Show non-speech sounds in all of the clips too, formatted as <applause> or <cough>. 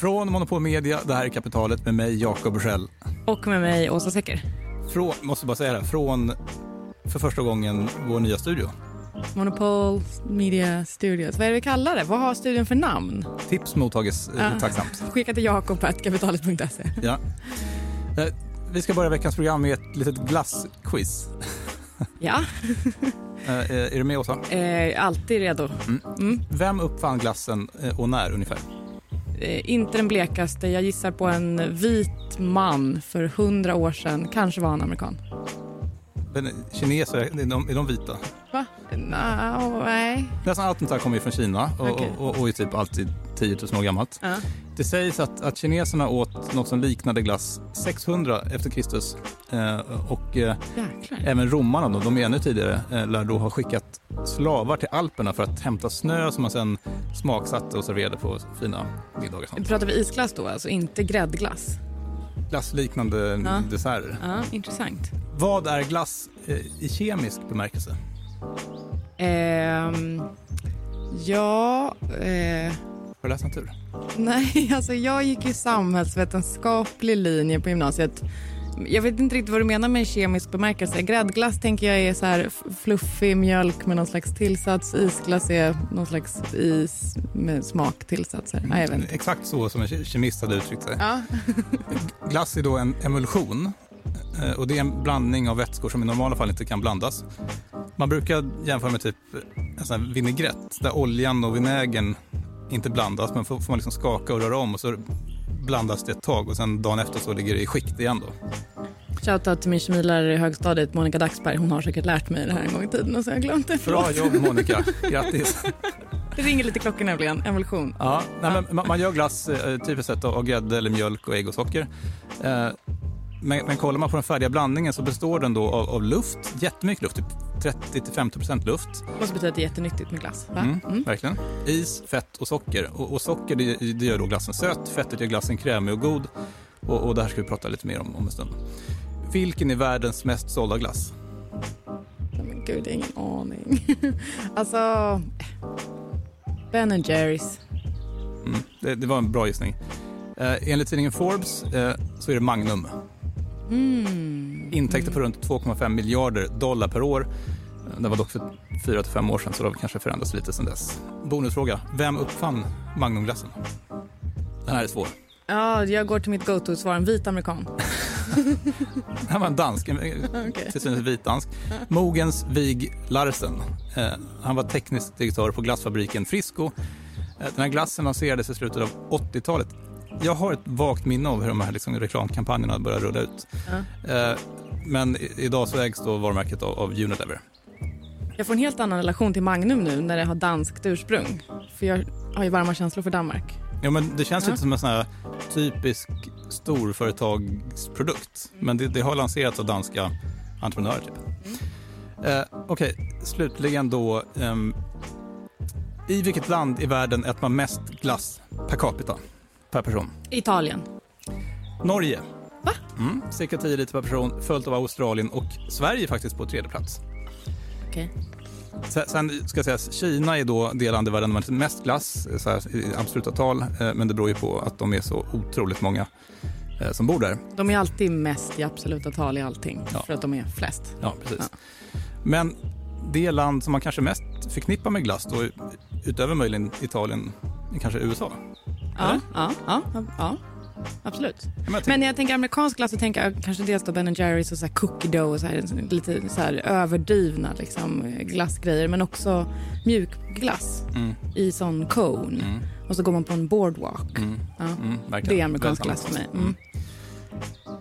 Från Monopol Media, det här är Kapitalet med mig Jakob Bursell. Och med mig Åsa Secker. Från, måste bara säga det här, från för första gången vår nya studio. Monopol Media Studios. Vad är det vi kallar det? Vad har studion för namn? Tips mottages eh, Ah. tacksamt. <laughs> Skicka till jakob.kapitalet.se. Ja. Eh, Vi ska börja veckans program med ett litet glassquiz. Ja, <laughs> Eh, Är du med Åsa? eh, alltid redo. Mm. Vem uppfann glassen och när ungefär? Eh, inte den blekaste. Jag gissar på en vit man för hundra år sedan. Kanske var han amerikan. Men kineser, är de, är de vita? No, nej. Nästan allt sånt här kommer ju från Kina och, Okej. och, och är typ alltid 10 000 år gammalt. Ja. Det sägs att, att kineserna åt något som liknade glass 600 efter Kristus. Eh, och eh, även romarna, då, de är ännu tidigare, eh, lär då ha skickat slavar till Alperna för att hämta snö som man sen smaksatte och serverade på fina middagar. och sånt. Pratar vi isglass då, alltså inte gräddglass? Glassliknande Ja. desserter. Ja, intressant. Vad är glass eh, i kemisk bemärkelse? Ehm, ja, eh, Har du läst natur? nej, <laughs> alltså jag gick ju samhällsvetenskaplig linje på gymnasiet. Jag vet inte riktigt vad du menar med kemisk bemärkelse. Gräddglass tänker jag är så här fluffig mjölk med någon slags tillsats. Isglass är någon slags is med smaktillsatser. Inte. Exakt så som en ke- kemist hade uttryckt sig. Ja. Glass är då en emulsion eh, och det är en blandning av vätskor som i normala fall inte kan blandas. Man brukar jämföra med typ en sån här vinägrett där oljan och vinägern inte blandas men får, man liksom skaka och röra om och så blandas det ett tag och sen dagen efter så ligger det i skikt igen då. Shoutout till min kemilärare i högstadiet, Monica Daxberg. Hon har säkert lärt mig det här en gång i tiden och så har jag glömt det. Bra jobb Monica, grattis! <laughs> Det ringer lite klockor nämligen, emulsion. Ja, nej, men man, man gör glass eh, typiskt sett av av grädde eller mjölk och ägg och socker. Eh, men, men kollar man på den färdiga blandningen så består den då av, av luft, jättemycket luft, typ 30-50% luft. Måste betyda att det är jättenyttigt med glass. Mm, Mm. Verkligen. Is, fett och socker. Och, och socker det, det gör då glassen söt, fettet gör glassen krämig och god. Och, och det här ska vi prata lite mer om om en stund. Vilken är världens mest sålda glass? Men gud, jag har ingen aning. <laughs> alltså... Ben Jerrys. Mm, det, det var en bra gissning. Eh, enligt tidningen Forbes eh, så är det Magnum. Mm. Intäkter på runt 2,5 miljarder dollar per år. Eh, Det var dock för 4-5 år sedan så det har kanske förändrats lite sedan dess. Bonusfråga. Vem uppfann Magnumglassen? Den här är svår. Ja, jag går till mitt go-to-svar. En vit amerikan. <laughs> Här var en dansk, Okej. till synes vit dansk. Mogens Wig Larsen. Eh, han var teknisk direktör på glassfabriken Frisco. Eh, den här glassen lanserades i slutet av 80-talet. Jag har ett vagt minne av hur de här liksom, reklamkampanjerna började rulla ut. Ja. Eh, men idag så ägs då varumärket av, av Unilever. Jag får en helt annan relation till Magnum nu när det har danskt ursprung. För jag har ju varma känslor för Danmark. Ja, men det känns Ja. lite som en sån här typisk storföretagsprodukt. Men det, det har lanserats av danska entreprenörer. Typ. Eh, Okej, slutligen då. ehm, I vilket land i världen äter man mest glass per capita? Per person? Italien. Norge. Va? Mm, cirka 10 liter per person, följt av Australien och Sverige faktiskt på tredje plats. Okej. Sen, sen ska sägas, Kina är då det land i världen äter mest glass så här, i absoluta tal. Eh, men det beror ju på att de är så otroligt många eh, som bor där. De är alltid mest i absoluta tal i allting. Ja. För att de är flest. Ja, precis. Men det land som man kanske mest förknippar med glass, då, utöver möjligen Italien, är kanske USA. Ja, ja, ja, ja. Absolut. Jag Men när jag tänker amerikansk glass så tänker jag kanske dels då Ben Jerrys och så här cookie dough och så här, lite så här överdrivna liksom, glassgrejer. Men också mjukglass Mm, i sån cone. mm, Och så går man på en boardwalk. mm, Ja. mm. Det är amerikansk glass för mig. amerikanskt.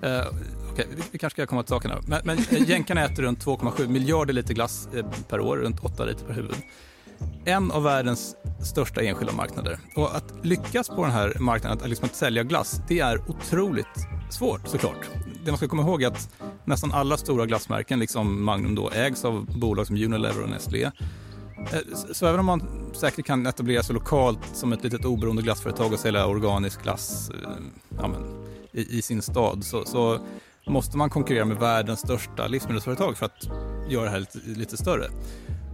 Mm. Eh, Okej, vi, vi kanske ska komma till saken här. Men, men eh, jänkarna äter runt 2,7 miljarder liter glass eh, per år, runt 8 liter per huvud. En av världens största enskilda marknader. Och att lyckas på den här marknaden, att, liksom att sälja glass, det är otroligt svårt såklart. Det man ska komma ihåg är att nästan alla stora glassmärken, liksom Magnum, då, ägs av bolag som Unilever och Nestlé. Eh, så, även om man säkert kan etablera sig lokalt som ett litet oberoende glassföretag och sälja organisk glass eh, ja, men, i, i sin stad så, så måste man konkurrera med världens största livsmedelsföretag för att göra det här lite, lite större.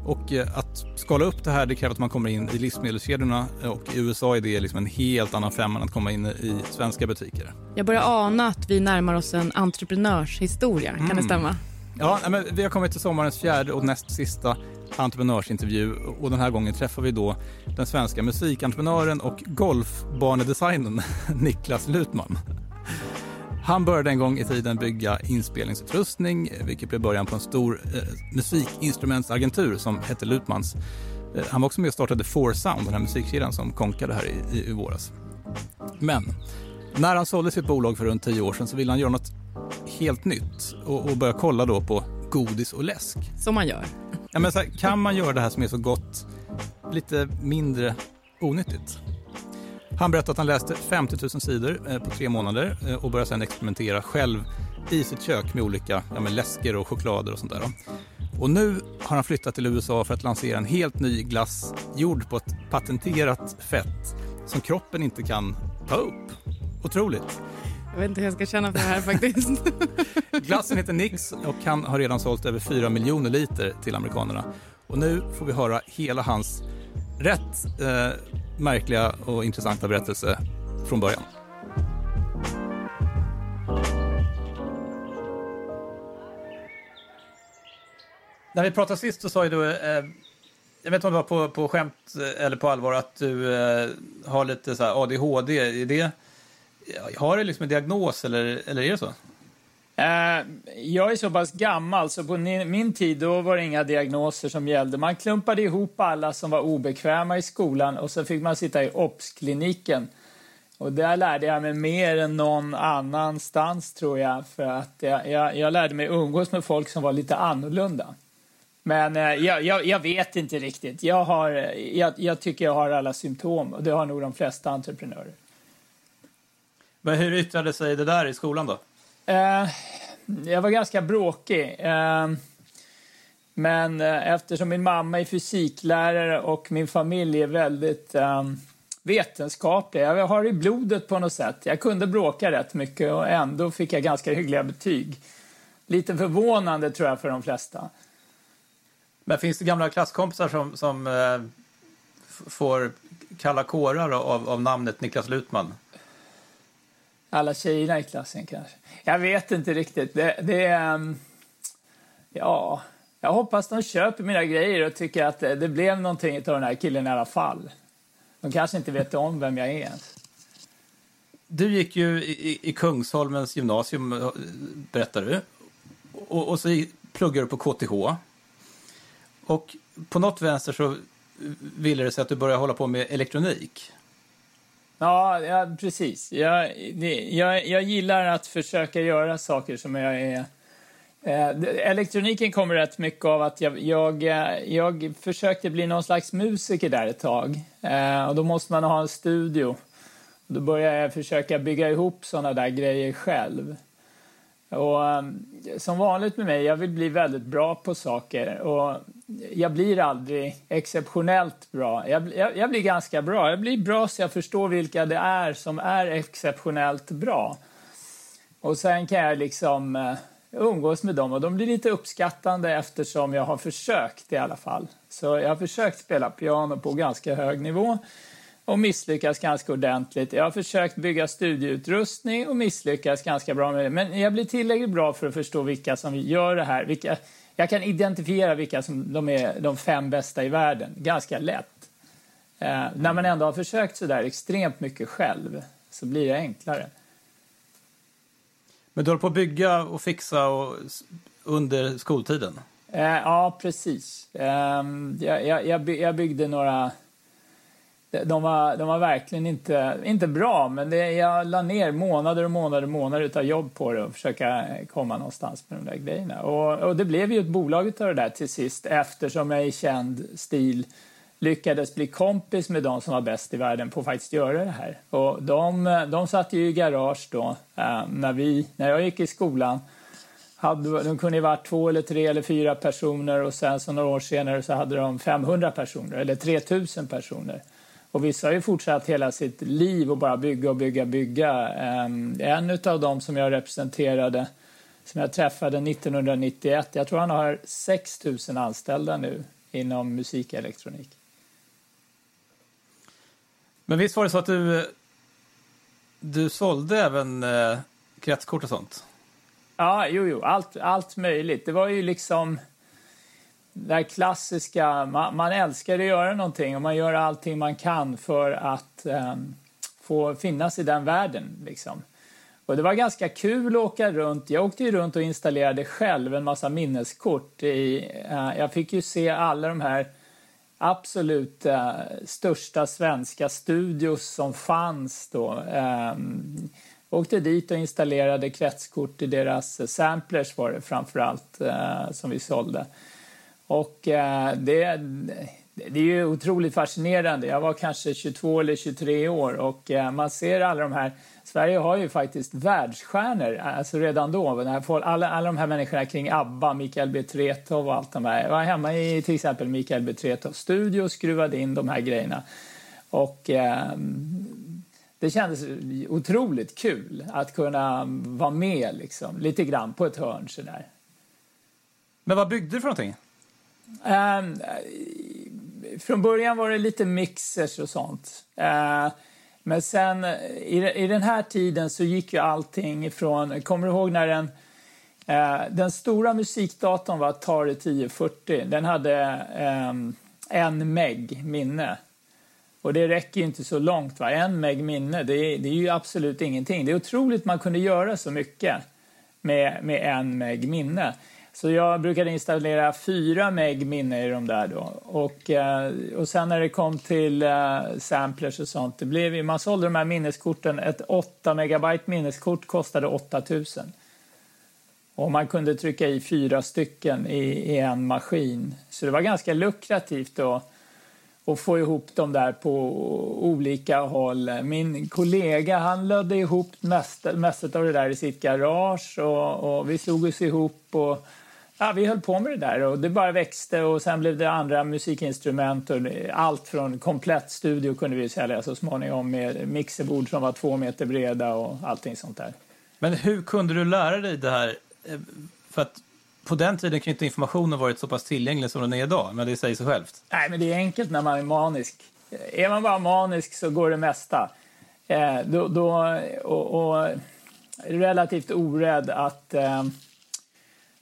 Och eh, att skala upp det här det kräver att man kommer in i livsmedelskedjorna och i USA är det liksom en helt annan femma än att komma in i svenska butiker. Jag börjar ana att vi närmar oss en entreprenörshistoria, kan mm. det stämma? Ja, men vi har kommit till sommarens fjärde och näst sista entreprenörsintervju och den här gången träffar vi då den svenska musikentreprenören och golfbanedesignern <laughs> Niklas Lutman. Han började en gång i tiden bygga inspelningsutrustning, vilket blev början på en stor eh, musikinstrumentsagentur som hette Lutmans. Eh, han var också med och startade Four Sound, den här musikkedjan som konkade här i, i, i våras. Men när han sålde sitt bolag för runt tio år sedan så ville han göra något helt nytt och, och börja kolla då på godis och läsk. Som man gör. Ja, men så här, kan man göra det här som är så gott lite mindre onyttigt? Han berättade att han läste 50 000 sidor eh, på tre månader eh, och började sedan experimentera själv i sitt kök med olika ja, med läsker och choklader och sånt där. Och nu har han flyttat till USA för att lansera en helt ny glass gjord på ett patenterat fett som kroppen inte kan ta upp. Otroligt. Jag vet inte hur jag ska känna för det här faktiskt. <laughs> Glassen heter Nix och han har redan sålt över 4 miljoner liter till amerikanerna. Och nu får vi höra hela hans rätt eh, märkliga och intressanta berättelse från början. När vi pratade sist så sa ju du, eh, jag vet inte om det var på, på skämt eh, eller på allvar, att du eh, har lite så ADHD. Är det, har du liksom en diagnos eller, eller är det så? Eh, jag är så pass gammal så på min tid då var det inga diagnoser som gällde. Man klumpade ihop alla som var obekväma i skolan och så fick man sitta i OBS-kliniken. Och där lärde jag mig mer än någon annanstans tror jag för att jag, jag, jag lärde mig umgås med folk som var lite annorlunda. Men eh, jag, jag, jag, vet inte riktigt. Jag, har, eh, jag, tycker jag har alla symptom och det har nog de flesta entreprenörer. Men hur yttrade sig det där i skolan då? Eh, jag var ganska bråkig. Eh, men eh, eftersom min mamma är fysiklärare och min familj är väldigt eh, vetenskaplig, jag har det i blodet på något sätt. Jag kunde bråka rätt mycket och ändå fick jag ganska hyggliga betyg. Lite förvånande tror jag för de flesta. Men finns det gamla klasskompisar som, som eh, får kalla kårar av, av namnet Niklas Lutman? Alla tjejerna i klassen kanske. Jag vet inte riktigt. Det, det är... ja, jag hoppas de köper mina grejer och tycker att det, blev någonting av den här killen i alla fall. De kanske inte vet om vem jag är ens. Du gick ju i, i Kungsholmens gymnasium, eh, berättar du. Och, och så pluggade du på KTH. Och på något vänster så ville det sig att du började hålla på med elektronik. Ja, ja precis. Jag, det, jag, jag gillar att försöka göra saker som jag är... Eh, elektroniken kommer rätt mycket av att jag, jag, eh, jag försökte bli någon slags musiker där ett tag. Eh, och då måste man ha en studio. Då började jag försöka bygga ihop såna där grejer själv. Och eh, som vanligt med mig, jag vill bli väldigt bra på saker. Och jag blir aldrig exceptionellt bra. Jag, jag, jag, blir ganska bra. Jag blir bra så jag förstår vilka det är som är exceptionellt bra. Och sen kan jag liksom uh, umgås med dem och de blir lite uppskattande eftersom jag har försökt i alla fall. Så jag har försökt spela piano på ganska hög nivå och misslyckas ganska ordentligt. Jag har försökt bygga studieutrustning och misslyckas ganska bra med det. Men jag blir tillräckligt bra för att förstå vilka som gör det här. Vilka, jag kan identifiera vilka som de är de fem bästa i världen ganska lätt. Eh, när man ändå har försökt så där extremt mycket själv så blir det enklare. Men du håller på att bygga och fixa och, under skoltiden? Eh, ja, precis. Eh, jag, jag, jag byggde några de var, de var verkligen inte, inte bra, men det, jag la ner månader och månader och månader av jobb på det och försöka komma någonstans med de där grejerna. Och, och det blev ju ett bolag av det där till sist eftersom jag i känd stil lyckades bli kompis med de som var bäst i världen på att faktiskt göra det här. Och de, de satt ju i garage då eh, när, vi, när jag gick i skolan. Hade, de kunde ju varit två eller tre eller fyra personer och sen så några år senare så hade de 500 personer eller 3000 personer. Och vissa har ju fortsatt hela sitt liv och bara bygga och bygga, bygga. Ehm, en av dem som jag representerade, som jag träffade 1991, jag tror han har 6 000 anställda nu inom musikelektronik. Men visst var det så att du, du sålde även eh, kretskort och sånt? Ja, jo, jo, allt, allt möjligt. Det var ju liksom det här klassiska, man, man älskar att göra någonting och man gör allting man kan för att eh, få finnas i den världen. Liksom. Och det var ganska kul att åka runt. Jag åkte ju runt och installerade själv en massa minneskort. I, eh, jag fick ju se alla de här absolut eh, största svenska studios som fanns då. Eh, åkte dit och installerade kretskort i deras eh, samplers var det framför allt eh, som vi sålde. Och eh, det, det är ju otroligt fascinerande. Jag var kanske 22 eller 23 år och eh, man ser alla de här Sverige har ju faktiskt världsstjärnor alltså redan då. Alla, alla de här människorna kring ABBA, Mikael Betretov och allt de här. Jag var hemma i till exempel Mikael Betretovs studio och skruvade in de här grejerna. Och eh, det kändes otroligt kul att kunna vara med liksom, lite grann på ett hörn sådär. Men vad byggde du för någonting? Um, från början var det lite mixers och sånt. Uh, men sen i, i den här tiden så gick ju allting ifrån, kommer du ihåg när den uh, den stora musikdatorn var Atari 1040. Den hade um, en meg minne. Och det räcker ju inte så långt. Va? En meg minne, det är, det är ju absolut ingenting. Det är otroligt man kunde göra så mycket med, med en meg minne. Så jag brukade installera fyra meg minne i de där då. Och, eh, och sen när det kom till eh, samplers och sånt, det blev, man sålde de här minneskorten, ett 8 megabyte minneskort kostade 8000. Och man kunde trycka i fyra stycken i, i en maskin. Så det var ganska lukrativt då och få ihop dem där på olika håll. Min kollega han lödde ihop mest, mest av det där i sitt garage och, och vi slog oss ihop och ja, vi höll på med det där och det bara växte och sen blev det andra musikinstrument och allt från komplett studio kunde vi sälja så småningom med mixerbord som var två meter breda och allting sånt där. Men hur kunde du lära dig det här? För att på den tiden kan inte informationen varit så pass tillgänglig som den är idag, men det säger sig självt. Nej, men det är enkelt när man är manisk. Är man bara manisk så går det mesta. Eh, då, då, och, och relativt orädd att eh,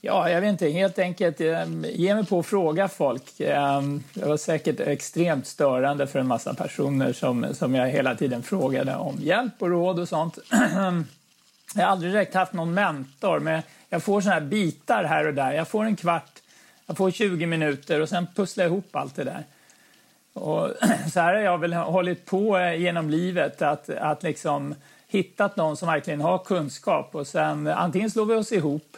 Ja, jag vet inte. Helt enkelt ehm, ge mig på att fråga folk. Ehm, det var säkert extremt störande för en massa personer som, som jag hela tiden frågade om hjälp och råd och sånt. <clears throat> Jag har aldrig direkt haft någon mentor, men jag får såna här bitar här och där. Jag får en kvart, jag får 20 minuter och sen pusslar jag ihop allt det där. Och <clears throat> så här har jag väl hållit på eh, genom livet, att, att liksom hittat någon som verkligen har kunskap och sen antingen slår vi oss ihop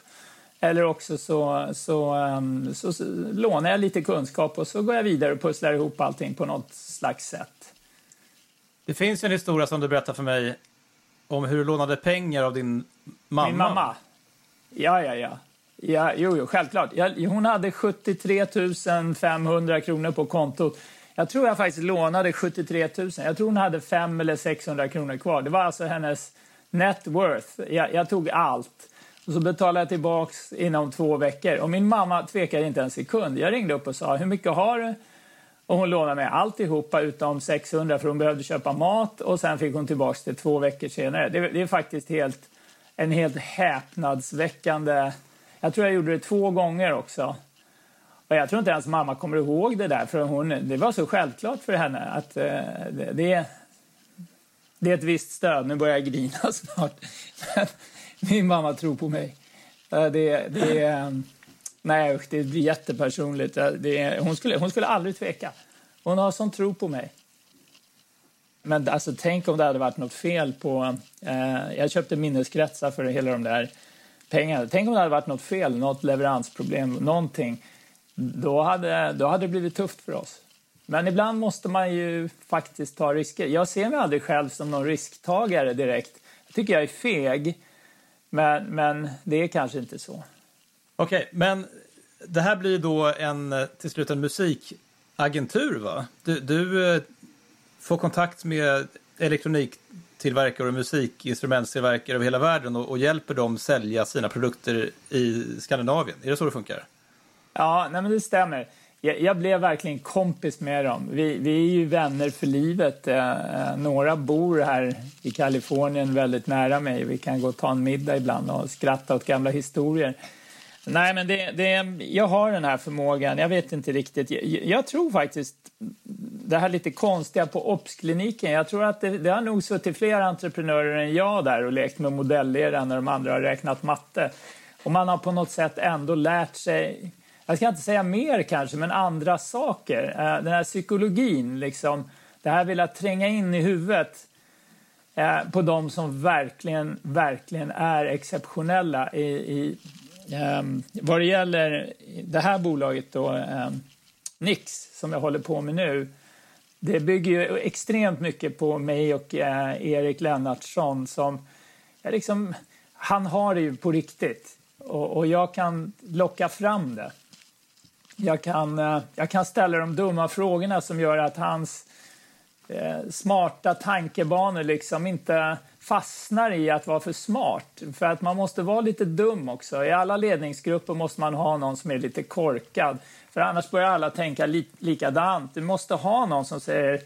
eller också så, så, um, så, så, lånar jag lite kunskap och så går jag vidare och pusslar ihop allting på något slags sätt. Det finns en historia som du berättade för mig om hur du lånade pengar av din mamma. Min mamma? Ja, ja, ja. ja jo, jo, självklart. Jag, hon hade 73 500 kronor på kontot. Jag tror jag faktiskt lånade 73 000. Jag tror hon hade 500 eller 600 kronor kvar. Det var alltså hennes net worth. Jag, jag tog allt. Och så betalade jag tillbaks inom två veckor. Och min mamma tvekade inte en sekund. Jag ringde upp och sa, hur mycket har du? Och hon lånade mig alltihopa utom 600 för hon behövde köpa mat och sen fick hon tillbaks det två veckor senare. Det, det är faktiskt helt, en helt häpnadsväckande... Jag tror jag gjorde det två gånger också. Och jag tror inte ens mamma kommer ihåg det där för hon, det var så självklart för henne att eh, det, det, det är ett visst stöd. Nu börjar jag grina <laughs> snart. Min mamma tror på mig. Det, det, ehm, nej, det blir jättepersonligt. Det, hon, skulle, hon skulle aldrig tveka. Hon har sån tro på mig. Men alltså, tänk om det hade varit något fel på... Eh, jag köpte minneskretsar för hela de där pengarna. Tänk om det hade varit något fel, något leveransproblem, någonting. Då hade, då hade det blivit tufft för oss. Men ibland måste man ju faktiskt ta risker. Jag ser mig aldrig själv som någon risktagare direkt. Jag tycker jag är feg. Men, men det är kanske inte så. Okej, okay, men det här blir då en, till slut en musikagentur va? Du, du eh, får kontakt med elektroniktillverkare och musikinstrumentstillverkare över hela världen och, och, hjälper dem sälja sina produkter i Skandinavien. Är det så det funkar? Ja, nej men det stämmer jag, jag, blev verkligen kompis med dem. Vi, vi är ju vänner för livet. Eh, eh, några bor här i Kalifornien väldigt nära mig. Vi kan gå och ta en middag ibland och skratta åt gamla historier. Nej, men det, det, jag har den här förmågan. Jag vet inte riktigt. Jag, jag tror faktiskt det här lite konstiga på obskliniken... Jag tror att det, det har nog suttit fler entreprenörer än jag där och lekt med modellera när de andra har räknat matte. Och man har på något sätt ändå lärt sig, jag ska inte säga mer kanske, men andra saker. Eh, den här psykologin, liksom, det här vill att tränga in i huvudet eh, på de som verkligen, verkligen är exceptionella i, i ehm, vad det gäller det här bolaget då, ehm, Nix, som jag håller på med nu. Det bygger ju extremt mycket på mig och eh, Erik Lennartsson som, liksom, han har det ju på riktigt och, och jag kan locka fram det. Jag kan, eh, jag kan ställa de dumma frågorna som gör att hans eh, smarta tankebanor liksom inte fastnar i att vara för smart. För att man måste vara lite dum också. I alla ledningsgrupper måste man ha någon som är lite korkad. För annars börjar alla tänka li likadant. Du måste ha någon som säger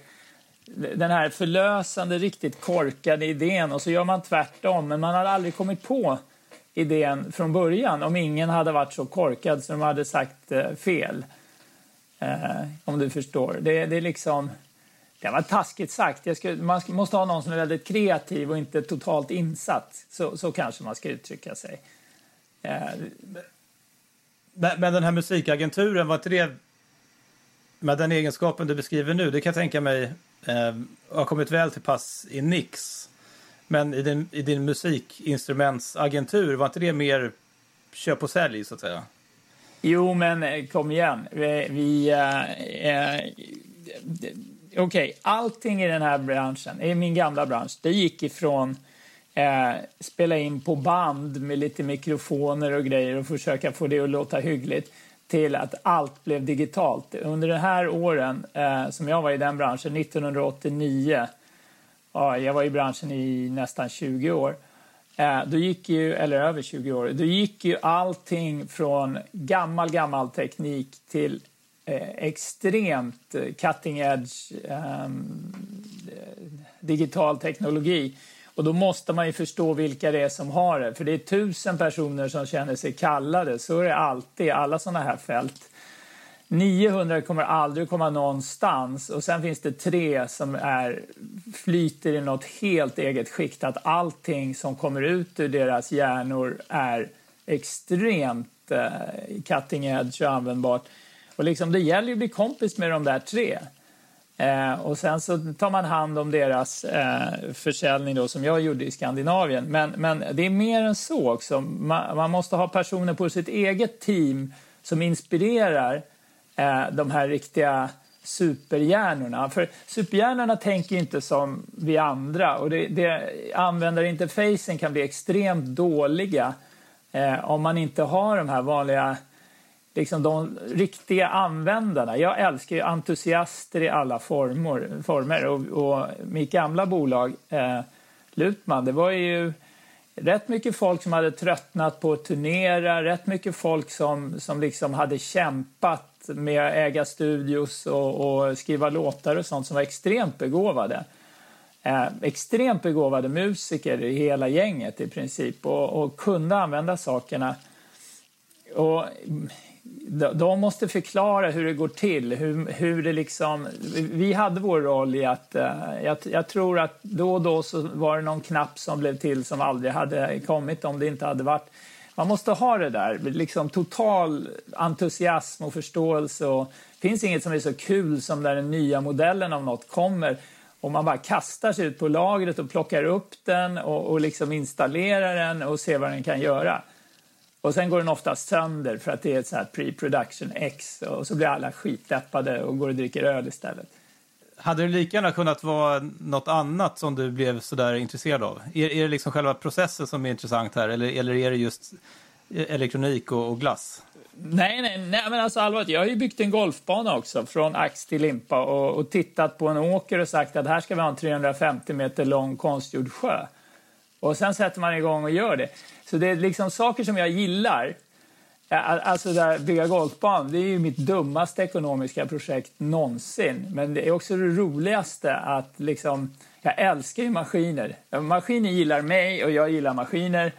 den här förlösande, riktigt korkade idén och så gör man tvärtom. Men man har aldrig kommit på idén från början om ingen hade varit så korkad så de hade sagt eh, fel. Eh, om du förstår. Det, det är liksom... Det var taskigt sagt. Skulle, man måste ha någon som är väldigt kreativ och inte totalt insatt. Så, så kanske man ska uttrycka sig. Eh. Men, men den här musikagenturen, var inte det med den egenskapen du beskriver nu, det kan jag tänka mig eh, har kommit väl till pass i Nix. Men i din, i din musikinstrumentsagentur, var inte det mer köp och sälj så att säga? Jo, men eh, kom igen. Vi, vi äh, äh, okej, okay, allting i den här branschen, i min gamla bransch, det gick ifrån eh, spela in på band med lite mikrofoner och grejer och försöka få det att låta hyggligt till att allt blev digitalt. Under de här åren eh, som jag var i den branschen, 1989, ja, jag var i branschen i nästan 20 år, eh, då gick ju, eller över 20 år, då gick ju allting från gammal, gammal teknik till Eh, extremt cutting edge eh, digital teknologi. Och då måste man ju förstå vilka det är som har det. För det är tusen personer som känner sig kallade. Så är det alltid, alla sådana här fält. 900 kommer aldrig komma någonstans och sen finns det tre som är, flyter i något helt eget skikt. Att allting som kommer ut ur deras hjärnor är extremt eh, cutting edge och användbart. Och liksom, det gäller ju att bli kompis med de där tre. Eh, och sen så tar man hand om deras eh, försäljning då, som jag gjorde i Skandinavien. Men, men det är mer än så också. Man, man måste ha personer på sitt eget team som inspirerar eh, Eh, de här riktiga superhjärnorna. För superhjärnorna tänker inte som vi andra och det, det, användarinterfacen kan bli extremt dåliga eh, om man inte har de här vanliga liksom de riktiga användarna. Jag älskar ju entusiaster i alla former. former. Och, och mitt gamla bolag, eh, Lutman, det var ju rätt mycket folk som hade tröttnat på att turnera, rätt mycket folk som, som liksom hade kämpat med att äga studios och, och skriva låtar och sånt som var extremt begåvade. Eh, extremt begåvade musiker i hela gänget i princip och, och kunde använda sakerna. Och de måste förklara hur det går till. Hur, hur det liksom, vi hade vår roll i att... Eh, jag, jag, tror att då och då så var det någon knapp som blev till som aldrig hade kommit om det inte hade varit... Man måste ha det där, liksom total entusiasm och förståelse. Och, det finns inget som är så kul som när den nya modellen av något kommer och man bara kastar sig ut på lagret och plockar upp den och, och liksom installerar den och ser vad den kan göra. Och sen går den ofta sönder för att det är ett sånt pre-production X och så blir alla skitdeppade och går och dricker öl istället. Hade det lika gärna kunnat vara något annat som du blev så där intresserad av? Är, är det liksom själva processen som är intressant här eller, eller är det just elektronik och, och glass? Nej, nej, nej, men alltså allvarligt, jag har ju byggt en golfbana också från ax till limpa och, och tittat på en åker och sagt att här ska vi ha en 350 meter lång konstgjord sjö. Och sen sätter man igång och gör det. Så det är liksom saker som jag gillar. Alltså där, bygga golfbanor det är ju mitt dummaste ekonomiska projekt någonsin. Men det är också det roligaste att liksom, jag älskar ju maskiner. Maskiner gillar mig och jag gillar maskiner.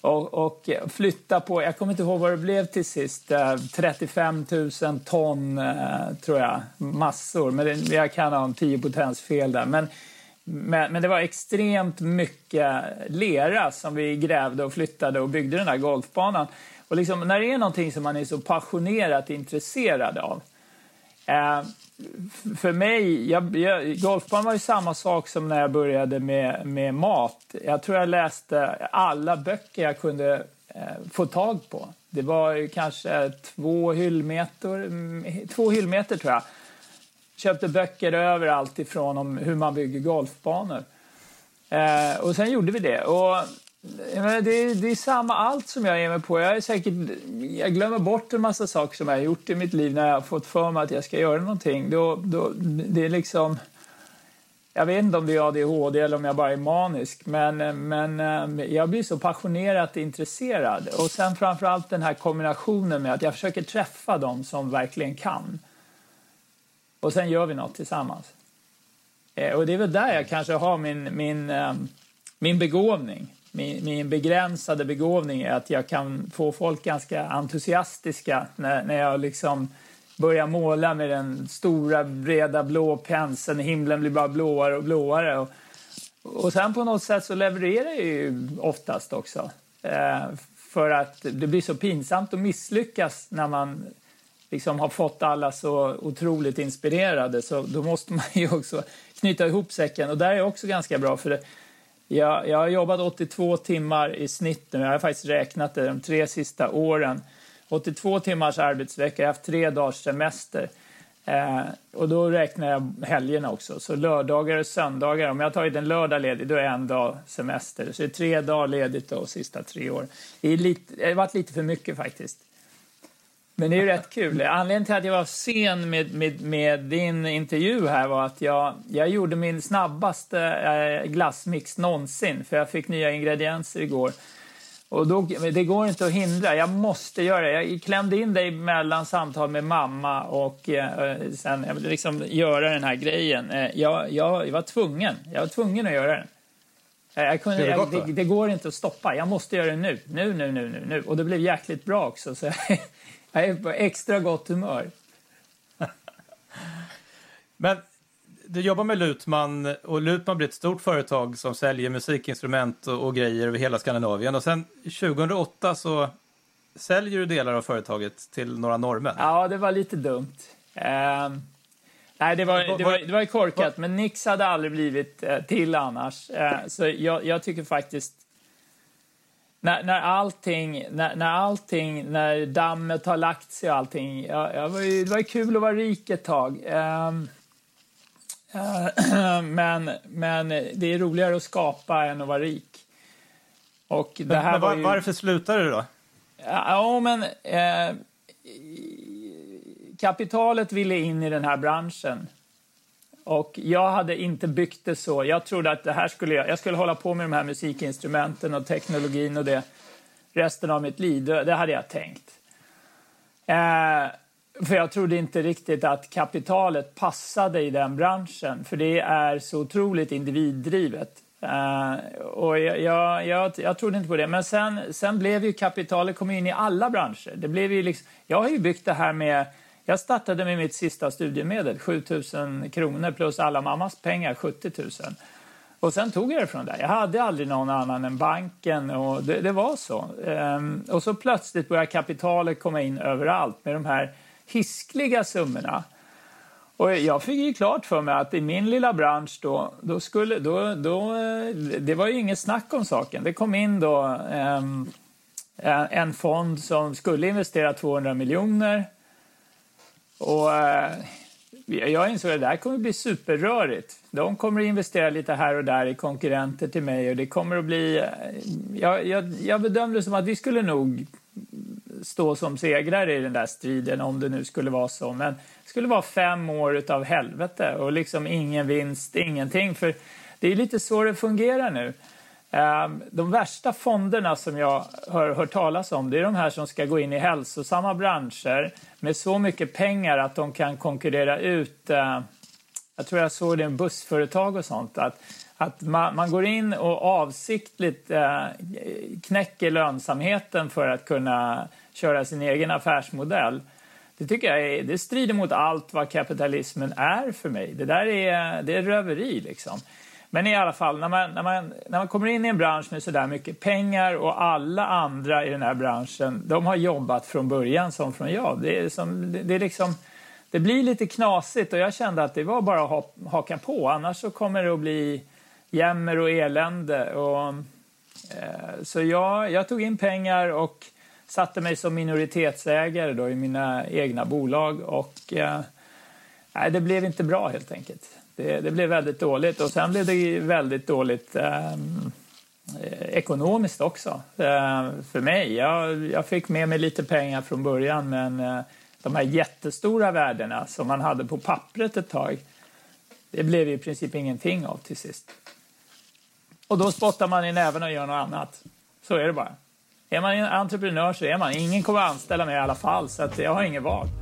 Och, och, flytta på, jag kommer inte ihåg vad det blev till sist, eh, 35 000 ton eh, tror jag, massor. Men jag kan ha en 10 potensfel där. Men, men, men, det var extremt mycket lera som vi grävde och flyttade och byggde den här golfbanan. Och liksom, när det är någonting som man är så passionerat intresserad av. Eh, för mig, jag, jag, golfbanan var ju samma sak som när jag började med, med mat. Jag tror jag läste alla böcker jag kunde eh, få tag på. Det var kanske två hyllmeter, mm, två hyllmeter tror jag. Köpte böcker överallt ifrån om hur man bygger golfbanor. Eh, och sen gjorde vi det. Och det är, det är samma allt som jag ger mig på. Jag, är säkert, jag glömmer bort en massa saker som jag har gjort i mitt liv när jag har fått för mig att jag ska göra någonting. Då, då, det är liksom... Jag vet inte om det är ADHD eller om jag bara är manisk, men, men eh, jag blir så passionerat intresserad. Och sen framför allt den här kombinationen med att jag försöker träffa dem som verkligen kan. Och sen gör vi något tillsammans. Eh, och det är väl där jag kanske har min, min, eh, min begåvning min, min begränsade begåvning är att jag kan få folk ganska entusiastiska när, när jag liksom börjar måla med den stora breda blå penseln. Himlen blir bara blåare och blåare. Och, och sen på något sätt så levererar jag ju oftast också. Eh, för att det blir så pinsamt att misslyckas när man liksom har fått alla så otroligt inspirerade. Så då måste man ju också knyta ihop säcken. Och där är jag också ganska bra. för det jag, jag har jobbat 82 timmar i snitt nu. Jag har faktiskt räknat det de tre sista åren. 82 timmars arbetsvecka. Jag har haft tre dagars semester. Eh, och då räknar jag helgerna också. Så lördagar och söndagar. Om jag har tagit en lördag ledig, då är en dag semester. Så det är tre dagar ledigt de sista tre åren. Det, är lite, det har varit lite för mycket faktiskt. Men det är ju rätt kul. Anledningen till att jag var sen med, med, med din intervju här var att jag, jag gjorde min snabbaste eh, glassmix någonsin för jag fick nya ingredienser igår. Och då, det går inte att hindra, jag måste göra det. Jag klämde in dig mellan samtal med mamma och eh, sen liksom göra den här grejen. Eh, jag, jag, jag, var tvungen, jag var tvungen att göra den. Eh, jag kunde, det, det, det, går inte att stoppa, jag måste göra det nu, nu, nu, nu, nu. nu. Och det blev jäkligt bra också. Så Jag är på extra gott humör. <laughs> Men du jobbar med Lutman och Lutman blir ett stort företag som säljer musikinstrument och, och, grejer över hela Skandinavien. Och sen 2008 så säljer du delar av företaget till några norrmän. Ja, det var lite dumt. Uh, nej, det var, det var, det var korkat, men Nix hade aldrig blivit uh, till annars. Uh, så jag, jag tycker faktiskt när, när allting, när, när allting, när dammet har lagt sig och allting. Ja, ja, det, var ju, det var ju kul att vara rik ett tag. Um, uh, <clears throat> men, men det är roligare att skapa än att vara rik. Och det här men, var ju... Varför slutade du då? Ja, men eh, kapitalet ville in i den här branschen. Och jag hade inte byggt det så. Jag trodde att det här skulle jag, jag skulle hålla på med de här musikinstrumenten och teknologin och det resten av mitt liv. Det, hade jag tänkt. Eh, för jag trodde inte riktigt att kapitalet passade i den branschen, för det är så otroligt individdrivet. Eh, och jag, jag, jag, jag, trodde inte på det. Men sen, sen blev ju kapitalet kom in i alla branscher. Det blev ju liksom, jag har ju byggt det här med jag startade med mitt sista studiemedel, 7 000 kronor plus alla mammas pengar, 70 000. Och sen tog jag det från där. Jag hade aldrig någon annan än banken och det, det var så. Ehm, och så plötsligt började kapitalet komma in överallt med de här hiskliga summorna. Och jag fick ju klart för mig att i min lilla bransch då, då skulle, då, då, det var ju inget snack om saken. Det kom in då ehm, en fond som skulle investera 200 miljoner och eh, jag insåg att det här kommer att bli superrörigt. De kommer att investera lite här och där i konkurrenter till mig och det kommer att bli... Eh, jag, jag, jag bedömde det som att vi skulle nog stå som segrare i den där striden om det nu skulle vara så. Men det skulle vara fem år av helvete och liksom ingen vinst, ingenting. För det är lite så det fungerar nu. Ehm, de värsta fonderna som jag har hört talas om det är de här som ska gå in i hälsosamma branscher med så mycket pengar att de kan konkurrera ut eh, jag tror jag såg det i bussföretag och sånt, att, att man, man går in och avsiktligt eh, knäcker lönsamheten för att kunna köra sin egen affärsmodell. Det tycker jag är, det strider mot allt vad kapitalismen är för mig. Det där är, det är röveri liksom. Men i alla fall, när man, när, man, när man kommer in i en bransch med så där mycket pengar och alla andra i den här branschen, de har jobbat från början som från jag. Det är, som, det, det är liksom det blir lite knasigt och jag kände att det var bara att haka på annars så kommer det att bli jämmer och elände. Och, eh, så jag, jag tog in pengar och satte mig som minoritetsägare då i mina egna bolag och eh, det blev inte bra helt enkelt. Det, det, blev väldigt dåligt och sen blev det väldigt dåligt ehm, eh, ekonomiskt också eh, för mig. Jag, jag, fick med mig lite pengar från början men eh, de här jättestora värdena som man hade på pappret ett tag, det blev i princip ingenting av till sist. Och då spottar man i näven och gör något annat. Så är det bara. Är man en entreprenör så är man. Ingen kommer att anställa mig i alla fall, så att jag har inget val.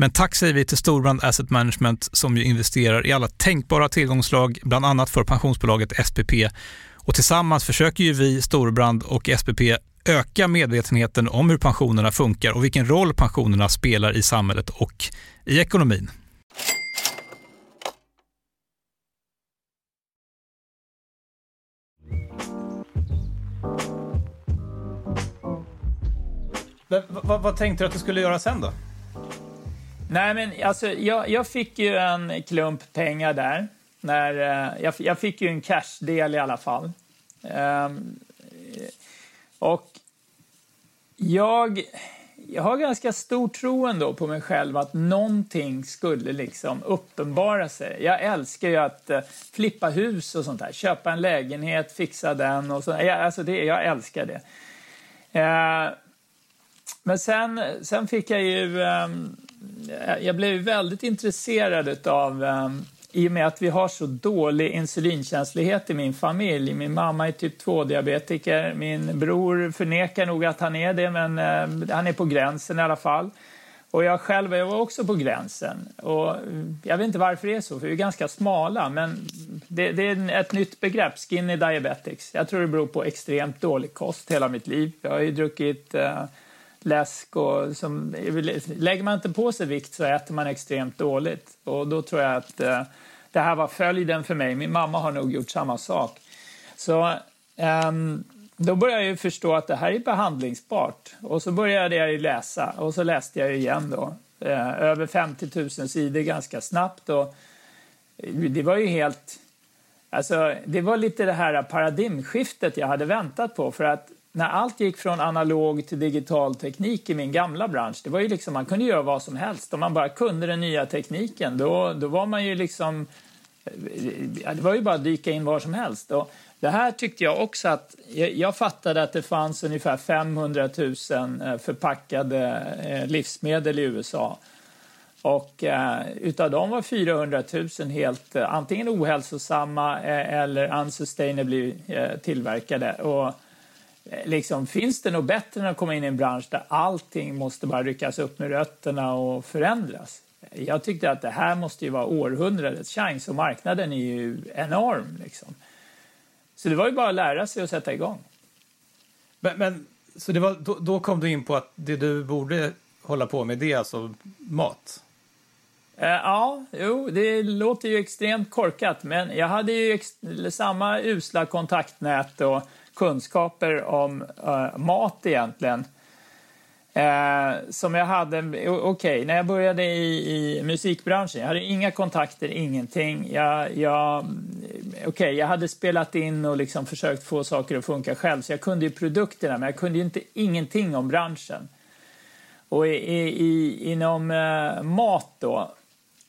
Men tack säger vi till Storbrand Asset Management som ju investerar i alla tänkbara tillgångslag, bland annat för pensionsbolaget SPP. Och tillsammans försöker ju vi, Storbrand och SPP, öka medvetenheten om hur pensionerna funkar och vilken roll pensionerna spelar i samhället och i ekonomin. Vad, vad, tänkte du att du skulle göra sen då? Nej, men alltså, jag, jag fick ju en klump pengar där. När, eh, jag, jag, fick ju en cashdel i alla fall. Um, och jag, jag har ganska stor tro ändå på mig själv att någonting skulle liksom uppenbara sig. Jag älskar ju att eh, flippa hus och sånt där. Köpa en lägenhet, fixa den och så. Jag, alltså det, jag älskar det. Uh, men sen, sen fick jag ju... Um, Eh, jag blev väldigt intresserad av ehm, i och med att vi har så dålig insulinkänslighet i min familj. Min mamma är typ 2-diabetiker. Min bror förnekar nog att han är det, men eh, han är på gränsen i alla fall. Och jag själv jag var också på gränsen. Och eh, jag vet inte varför det är så, för vi är ganska smala. Men det, det, är ett nytt begrepp, skinny diabetics. Jag tror det beror på extremt dålig kost hela mitt liv. Jag har ju druckit uh, läsk och som, lägger man inte på sig vikt så äter man extremt dåligt. Och då tror jag att eh, det här var följden för mig. Min mamma har nog gjort samma sak. Så eh, då började jag förstå att det här är behandlingsbart. Och så började jag läsa. Och så läste jag igen då. Eh, över 50 000 sidor ganska snabbt. Och det var ju helt Alltså, det var lite det här paradigmskiftet jag hade väntat på. För att när allt gick från analog till digital teknik i min gamla bransch, det var ju liksom, man kunde göra vad som helst. Om man bara kunde den nya tekniken, då, då var man ju liksom eh, det var ju bara att dyka in var som helst. Och det här tyckte jag också att... Jag fattade att det fanns ungefär 500 000 eh, förpackade eh, livsmedel i USA. Och eh, utav dem var 400 000 helt eh, antingen ohälsosamma eh, eller unsustainably eh, tillverkade. Och, liksom, finns det något bättre än att komma in i en bransch där allting måste bara ryckas upp med rötterna och förändras? Jag tyckte att det här måste ju vara århundradets chans och marknaden är ju enorm. Liksom. Så det var ju bara att lära sig och sätta igång. Men, men så var, då, då kom du in på att det du borde hålla på med det är alltså mat? Eh, ja, jo, det låter ju extremt korkat, men jag hade ju samma usla kontaktnät och kunskaper om uh, mat egentligen. Uh, som jag hade, okej, okay, när jag började i, i, musikbranschen, jag hade inga kontakter, ingenting. Jag, jag, okay, jag hade spelat in och liksom försökt få saker att funka själv, så jag kunde ju produkterna, men jag kunde inte ingenting om branschen. Och i, i, inom eh, mat då,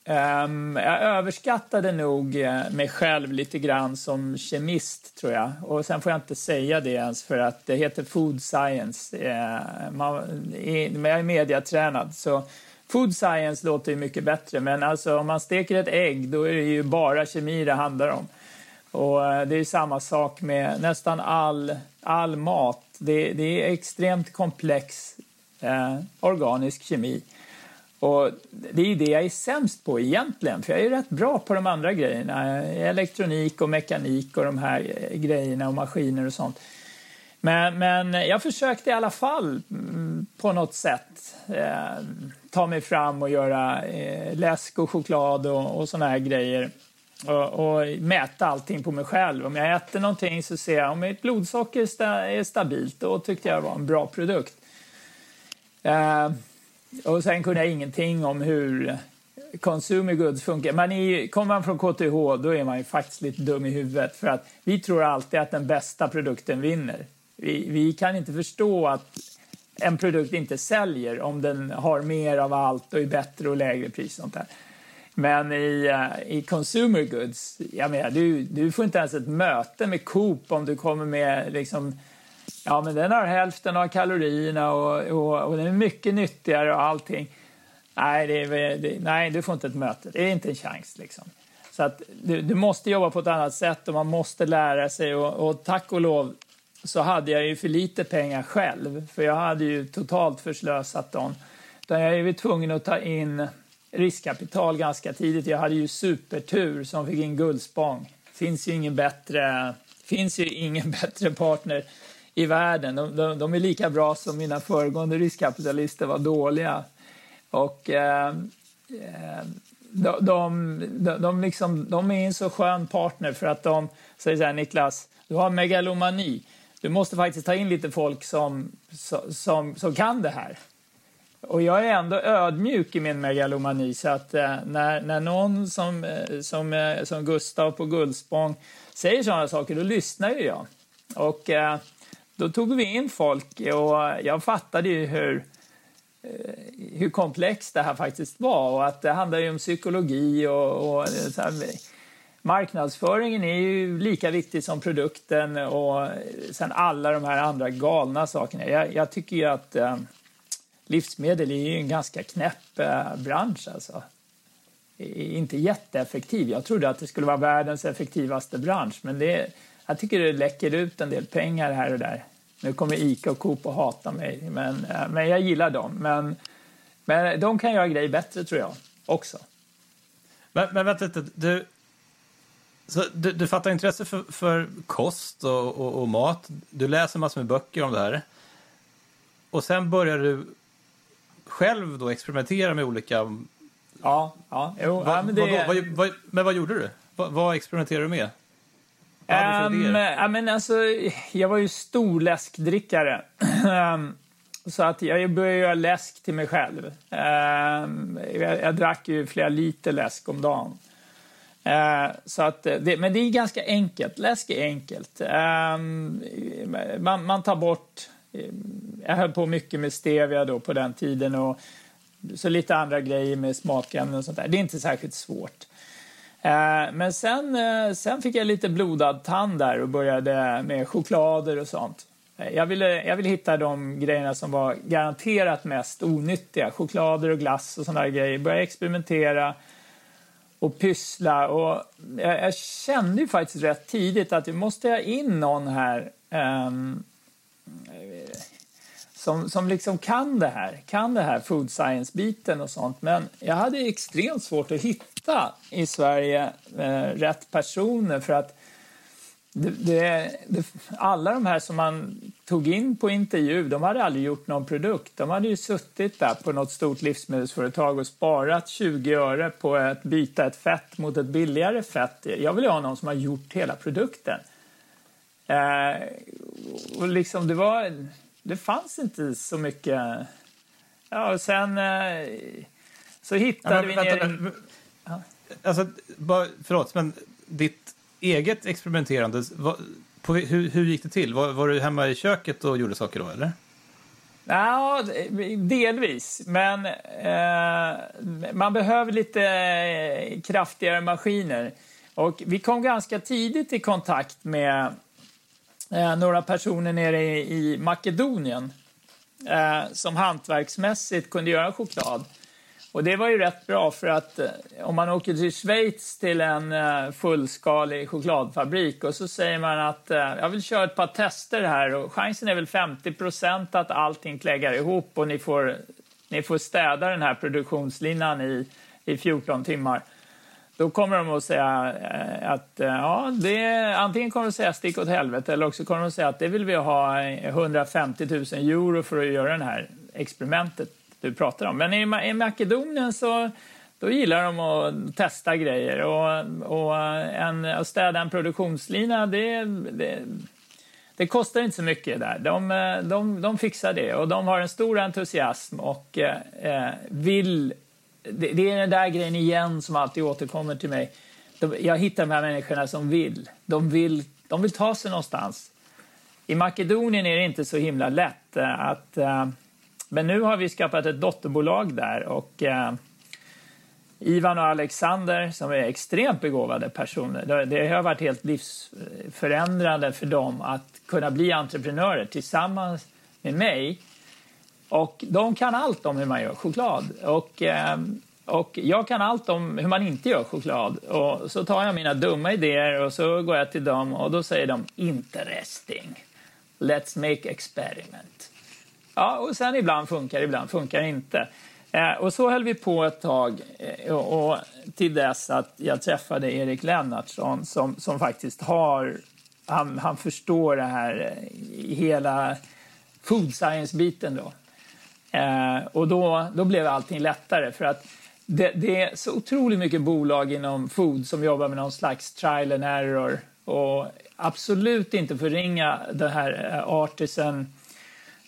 Um, jag överskattade nog eh, mig själv lite grann som kemist, tror jag. Och sen får jag inte säga det ens för att det heter food science. Uh, man, i, men jag är mediatränad, så food science låter ju mycket bättre. Men alltså, om man steker ett ägg, då är det ju bara kemi det handlar om. Och uh, det är samma sak med nästan all, all mat. Det, det är extremt komplex eh, organisk kemi. Och det är ju det jag är sämst på egentligen, för jag är rätt bra på de andra grejerna. Elektronik och mekanik och de här eh, grejerna och maskiner och sånt. Men, men jag försökte i alla fall mm, på något sätt eh, ta mig fram och göra eh, läsk och choklad och, och såna här grejer. Och, och, mäta allting på mig själv. Om jag äter någonting så ser jag om mitt blodsocker är stabilt. Då tyckte jag det var en bra produkt. Eh, och sen kunde jag ingenting om hur consumer goods funkar. Man är, kommer man från KTH då är man ju faktiskt lite dum i huvudet för att vi tror alltid att den bästa produkten vinner. Vi, vi kan inte förstå att en produkt inte säljer om den har mer av allt och är bättre och lägre pris. Sånt där. Men i, eh, i consumer goods, jag menar, du, du får inte ens ett möte med Coop om du kommer med liksom, Ja, men den har hälften av kalorierna och, och, och den är mycket nyttigare och allting. Nej, det är, det, nej, du får inte ett möte. Det är inte en chans. Liksom. Så att du, du, måste jobba på ett annat sätt och man måste lära sig. Och, och, tack och lov så hade jag ju för lite pengar själv, för jag hade ju totalt förslösat dem. Utan jag är tvungen att ta in riskkapital ganska tidigt. Jag hade ju supertur som fick in Guldspång. Finns ju ingen bättre, finns ju ingen <laughs> bättre partner i världen. De, de, de, är lika bra som mina föregående riskkapitalister var dåliga. Och eh, eh de, de, de, liksom, de är en så skön partner för att de säger så här, Niklas, du har megalomani. Du måste faktiskt ta in lite folk som, som, som kan det här. Och jag är ändå ödmjuk i min megalomani så att eh, när, när någon som, eh, som, eh, som Gustav på Guldspång säger sådana saker, då lyssnar ju jag. Och eh, då tog vi in folk och jag fattade ju hur, eh, hur komplext det här faktiskt var och att det handlar ju om psykologi och, och här, marknadsföringen är ju lika viktig som produkten och sen alla de här andra galna sakerna. Jag, jag tycker ju att eh, livsmedel är ju en ganska knäpp eh, bransch alltså. Inte jätteeffektiv. Jag trodde att det skulle vara världens effektivaste bransch men det, jag tycker det läcker ut en del pengar här och där. Nu kommer Ica och Coop att hata mig, men, eh, men jag gillar dem. Men, men de kan göra grejer bättre, tror jag, också. Men, men vänta lite, du, så du, du fattar intresse för, för kost och, och, och, mat. Du läser massor med böcker om det här. Och sen börjar du själv då experimentera med olika... Ja, ja, jo, vad, ja men det... Vad, vad, men vad gjorde du? Vad, vad experimenterade du med? Um, ja, men alltså, jag var ju stor läskdrickare. Så att jag började göra läsk till mig själv. Jag, drack ju flera liter läsk om dagen. Uh, så att det, men det är ganska enkelt. Läsk är enkelt. Man, man, tar bort... Jag höll på mycket med stevia då på den tiden och så lite andra grejer med smakämnen och sånt där. Det är inte särskilt svårt. Eh, men sen, eh, sen fick jag lite blodad tand där och började med choklader och sånt. Eh, jag ville, jag ville hitta de grejerna som var garanterat mest onyttiga. Choklader och glass och sådana grejer. Började experimentera och pyssla. Och jag, jag, kände ju faktiskt rätt tidigt att vi måste ha in någon här um, som, som liksom kan det här, kan det här food science-biten och sånt. Men jag hade extremt svårt att hitta i Sverige eh, rätt personer för att det, det, det, alla de här som man tog in på intervju, de hade aldrig gjort någon produkt. De hade ju suttit där på något stort livsmedelsföretag och sparat 20 öre på att byta ett fett mot ett billigare fett. Jag vill ha någon som har gjort hela produkten. Eh, och liksom det var det fanns inte så mycket. Ja, och sen eh, så hittade ja, men, vi vänta, ner... Ja. Alltså, bara, förlåt, men ditt eget experimenterande, vad, på, hur, hur gick det till? Var, var, du hemma i köket och gjorde saker då, eller? Ja, delvis. Men eh, man behöver lite kraftigare maskiner. Och vi kom ganska tidigt i kontakt med eh, några personer nere i, i Makedonien eh, som hantverksmässigt kunde göra choklad. Och det var ju rätt bra för att eh, om man åker till Schweiz till en eh, fullskalig chokladfabrik och så säger man att eh, jag vill köra ett par tester här och chansen är väl 50 procent att allting kläggar ihop och ni får, ni får städa den här produktionslinan i, i 14 timmar. Då kommer de att säga eh, att eh, ja, det, antingen kommer de att säga stick åt helvete eller också kommer de att säga att det vill vi ha eh, 150 000 euro för att göra det här experimentet du pratar om. Men i, i Makedonien så då gillar de att testa grejer och, och en, att städa en produktionslina det, det, det kostar inte så mycket där. De, de, de fixar det och de har en stor entusiasm och eh, vill det, det, är den där grejen igen som alltid återkommer till mig. jag hittar de här människorna som vill. De vill, de vill ta sig någonstans. I Makedonien är det inte så himla lätt. Eh, att, Eh, men nu har vi skapat ett dotterbolag där och eh, Ivan och Alexander som är extremt begåvade personer. Det, det har varit helt livsförändrande för dem att kunna bli entreprenörer tillsammans med mig och de kan allt om hur man gör choklad. Och, eh, och jag kan allt om hur man inte gör choklad. Och så tar jag mina dumma idéer och så går jag till dem och då säger de interesting. Let's make experiment. Ja, och sen ibland funkar, ibland funkar inte. Eh, och så höll vi på ett tag eh, och, och till dess att jag träffade Erik Lennartsson som, som faktiskt har, han, han förstår det här, eh, hela food science-biten då. Eh, och då, då blev allting lättare för att det, det, är så otroligt mycket bolag inom food som jobbar med någon slags trial and error och absolut inte förringa den här eh,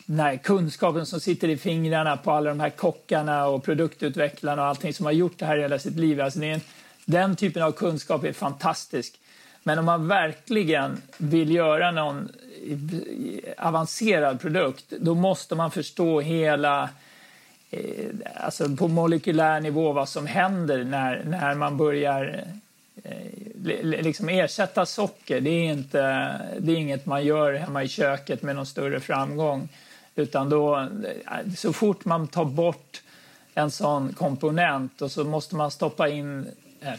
den här kunskapen som sitter i fingrarna på alla de här kockarna och produktutvecklarna och allting som har gjort det här hela sitt liv. Alltså en, den typen av kunskap är fantastisk. Men om man verkligen vill göra någon avancerad produkt, då måste man förstå hela eh, alltså på molekylär nivå vad som händer när, när man börjar eh, liksom ersätta socker. Det är, inte, det är inget man gör hemma i köket med någon större framgång. Utan då, eh, så fort man tar bort en sån komponent och så måste man stoppa in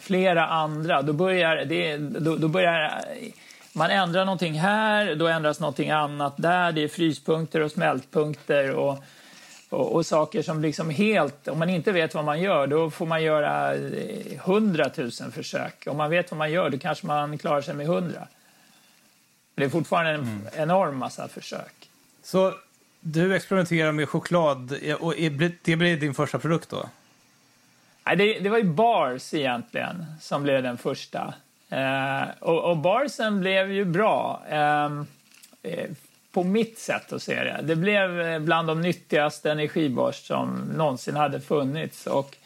flera andra, då börjar, det, då, då börjar man ändrar någonting här, då ändras någonting annat där. Det är fryspunkter och smältpunkter och, och, och, saker som liksom helt... Om man inte vet vad man gör, då får man göra hundratusen försök. Om man vet vad man gör, då kanske man klarar sig med hundra. Det är fortfarande en mm. enorm massa försök. Så du experimenterar med choklad och det blir din första produkt då? Nej, det, det var ju bars egentligen som blev den första. Eh, och, och, barsen blev ju bra. Ehm, eh, på mitt sätt att se det. Det blev eh, bland de nyttigaste energibars som någonsin hade funnits. Och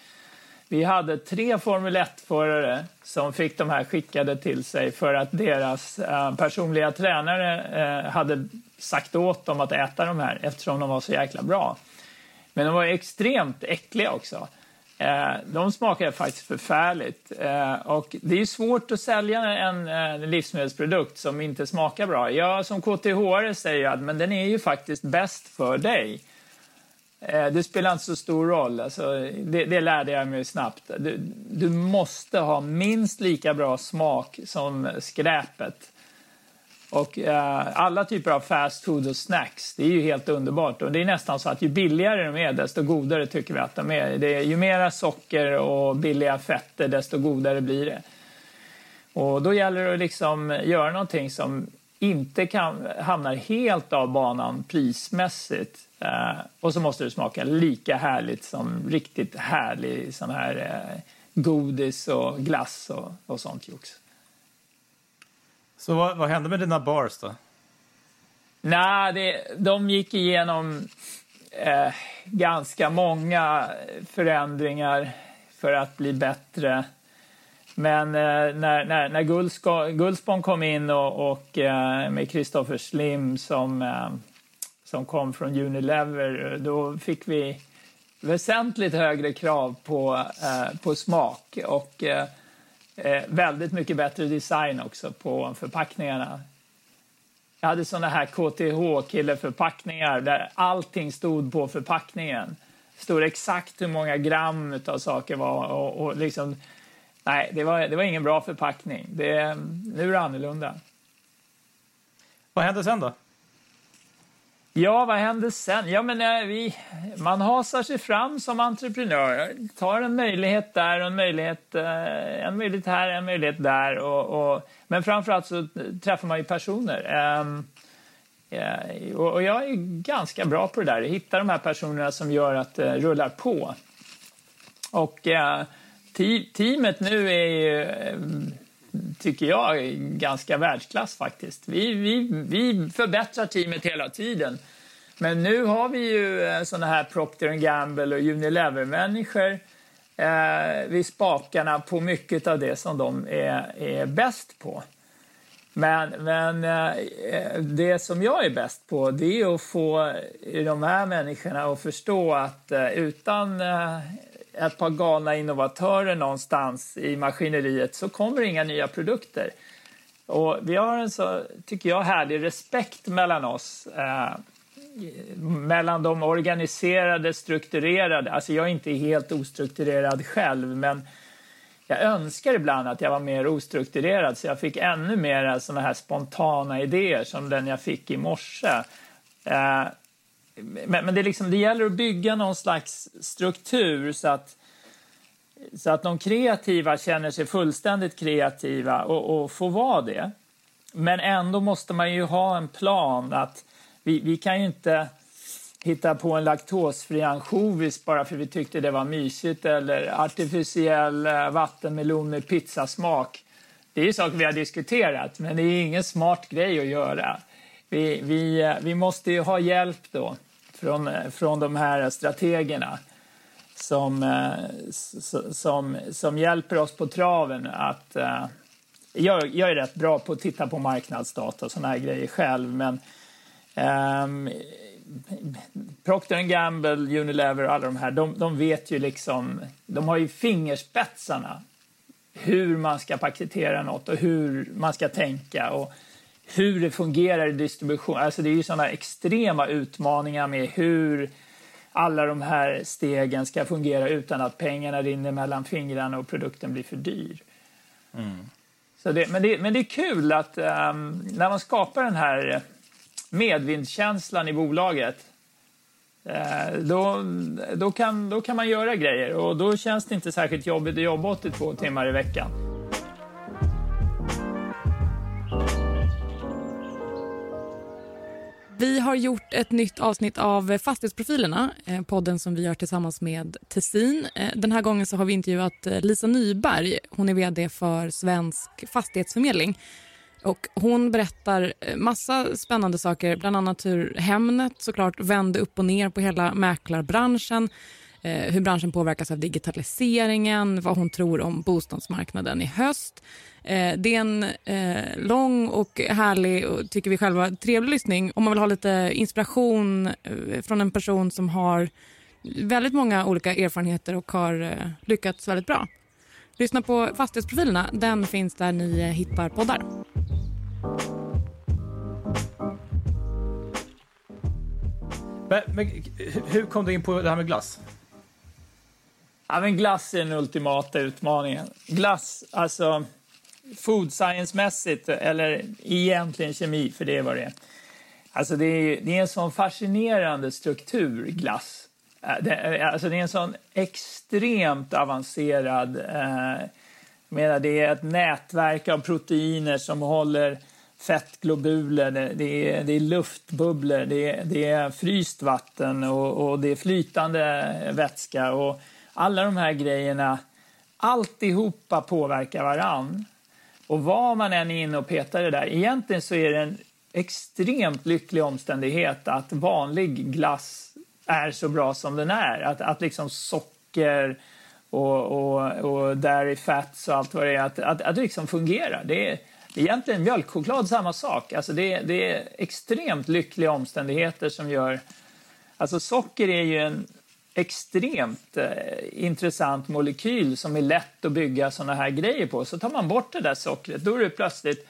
vi hade tre Formel 1-förare som fick de här skickade till sig för att deras eh, personliga tränare eh, hade sagt åt dem att äta de här eftersom de var så jäkla bra. Men de var extremt äckliga också. Eh, de smakade faktiskt förfärligt. Eh, och det är svårt att sälja en, eh, en livsmedelsprodukt som inte smakar bra. Jag som KTH säger att men den är ju faktiskt bäst för dig. Eh, det spelar inte så stor roll. Alltså, det, det lärde jag mig snabbt. Du, du måste ha minst lika bra smak som skräpet. Och eh, alla typer av fast food och snacks, det är ju helt underbart. Och det är nästan så att ju billigare de är, desto godare tycker vi att de är. Det är ju mera socker och billiga fetter, desto godare blir det. Och då gäller det att liksom göra någonting som inte kan, hamnar helt av banan prismässigt. Eh, och så måste det smaka lika härligt som riktigt härlig sån här eh, godis och glass och, och sånt jox. Så vad, vad, hände med dina bars då? Nej, det, de gick igenom eh, ganska många förändringar för att bli bättre. Men eh, när, när, när Gullspång kom in och, och eh, med Kristoffer Slim som, eh, som kom från Unilever, då fick vi väsentligt högre krav på, eh, på smak. Och eh, eh väldigt mycket bättre design också på förpackningarna. Jag hade såna här KTH-killeförpackningar där allting stod på förpackningen. Det stod exakt hur många gram av saker var och, och liksom... Nej, det var, det var ingen bra förpackning. Det, nu är det annorlunda. Vad hände sen då? Ja, vad händer sen? Ja, men äh, vi, man hasar sig fram som entreprenör. Tar en möjlighet där och en möjlighet, äh, en möjlighet här, en möjlighet där. Och, och, men framförallt så träffar man ju personer. Äh, och, och, jag är ganska bra på det där. Hitta de här personerna som gör att det rullar på. Och teamet nu är ju eh, tycker jag, ganska världsklass faktiskt. Vi, vi, vi förbättrar teamet hela tiden. Men nu har vi ju sådana såna här Procter Gamble och Unilever-människor eh, vid spakarna på mycket av det som de är, är bäst på. Men, men eh, eh det som jag är bäst på det är att få de här människorna att förstå att eh, utan ett par galna innovatörer någonstans i maskineriet så kommer inga nya produkter. Och vi har en så, tycker jag, härlig respekt mellan oss. Eh, mellan de organiserade, strukturerade. Alltså jag är inte helt ostrukturerad själv, men jag önskar ibland att jag var mer ostrukturerad så jag fick ännu mer såna här spontana idéer som den jag fick i morse. Eh, men, men det, liksom, det gäller att bygga någon slags struktur så att, så att de kreativa känner sig fullständigt kreativa och, och får vara det. Men ändå måste man ju ha en plan. att Vi, vi kan ju inte hitta på en laktosfri ansjovis bara för vi tyckte det var mysigt eller artificiell eh, vattenmelon med pizzasmak. Det är ju saker vi har diskuterat, men det är ingen smart grej att göra. Vi, vi, eh, vi måste ju ha hjälp då från, eh, från de här strategerna som, eh, som, som hjälper oss på traven att eh, jag, jag är rätt bra på att titta på marknadsdata och såna här grejer själv, men um, Procter Gamble, Unilever och alla de här, de, de vet ju liksom, de har ju fingerspetsarna hur man ska paketera något och hur man ska tänka. Och hur det fungerar i distribution. Alltså det är ju sådana extrema utmaningar med hur alla de här stegen ska fungera utan att pengarna rinner mellan fingrarna och produkten blir för dyr. Mm. Så det, men, det, men det är kul att um, när man skapar den här medvindskänslan i bolaget uh, då, då, kan, då kan man göra grejer och då känns det inte särskilt jobbigt att jobba 82 timmar i veckan. Har gjort ett nytt avsnitt av Fastighetsprofilerna, eh, podden som vi gör tillsammans med Tessin. Eh, den här gången så har vi intervjuat eh, Lisa Nyberg. Hon är vd för Svensk fastighetsförmedling. Och hon berättar massa spännande saker, bland annat hur Hemnet såklart vände upp och ner på hela mäklarbranschen Eh, hur branschen påverkas av digitaliseringen, vad hon tror om bostadsmarknaden i höst Eh, det är en eh, lång och härlig och tycker vi själva trevlig lyssning om man vill ha lite inspiration eh, från en person som har väldigt många olika erfarenheter och har eh, lyckats väldigt bra. Lyssna på Fastighetsprofilerna. Den finns där ni eh, hittar poddar. Men, men, hur kom du in på det här med glass? Ja, men glass är den ultimata utmaningen. Glass, alltså food science-mässigt, eller egentligen kemi, för det är vad det är. Alltså det är, det är en sån fascinerande struktur, glass. Eh, det, eh, alltså det är en sån extremt avancerad... Eh, menar, det är ett nätverk av proteiner som håller fettglobuler, det, det, är, det är luftbubblor, det är, det är fryst vatten och, och det är flytande vätska. Och alla de här grejerna, alltihopa påverkar varann. Och vad man än är inne och petar i det där, egentligen så är det en extremt lycklig omständighet att vanlig glass är så bra som den är. Att, att liksom socker och, och, och dairy fats och allt vad det är, att, att, att det liksom fungerar. Det är, egentligen mjölkchoklad samma sak. Alltså det, det är extremt lyckliga omständigheter som gör... Alltså socker är ju en extremt eh, intressant molekyl som är lätt att bygga såna här grejer på. Så tar man bort det där sockret, då är det plötsligt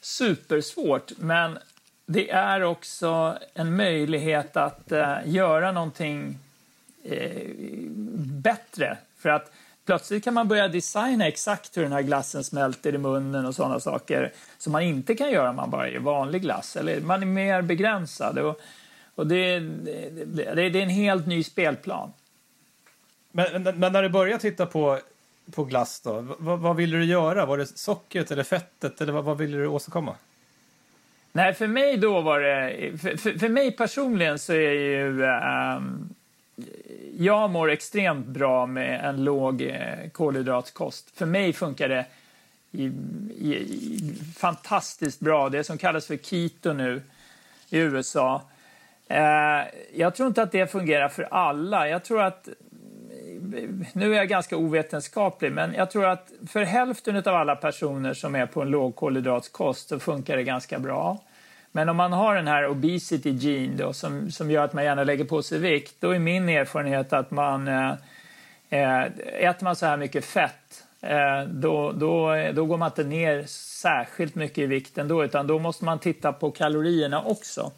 supersvårt. Men det är också en möjlighet att eh, göra någonting eh, bättre. För att plötsligt kan man börja designa exakt hur den här glassen smälter i munnen och sådana saker som man inte kan göra om man bara gör vanlig glass. Eller man är mer begränsad. Och, och det, det, det, är en helt ny spelplan. Men, men, när du började titta på, på glass då, vad, vad ville du göra? Var det sockret eller fettet eller vad, vad ville du åstadkomma? Nej, för mig då var det... För, för, för mig personligen så är ju... Um, jag mår extremt bra med en låg eh, kolhydratkost. För mig funkar det i, i, i, fantastiskt bra. Det som kallas för keto nu i USA. Eh, jag tror inte att det fungerar för alla. Jag tror att nu är jag ganska ovetenskaplig, men jag tror att för hälften av alla personer som är på en lågkolhydratskost så funkar det ganska bra. Men om man har den här obesity gene då, som, som gör att man gärna lägger på sig vikt, då är min erfarenhet att man eh, eh äter man så här mycket fett, eh, då, då, då går man inte ner särskilt mycket i vikt ändå, utan då måste man titta på kalorierna också.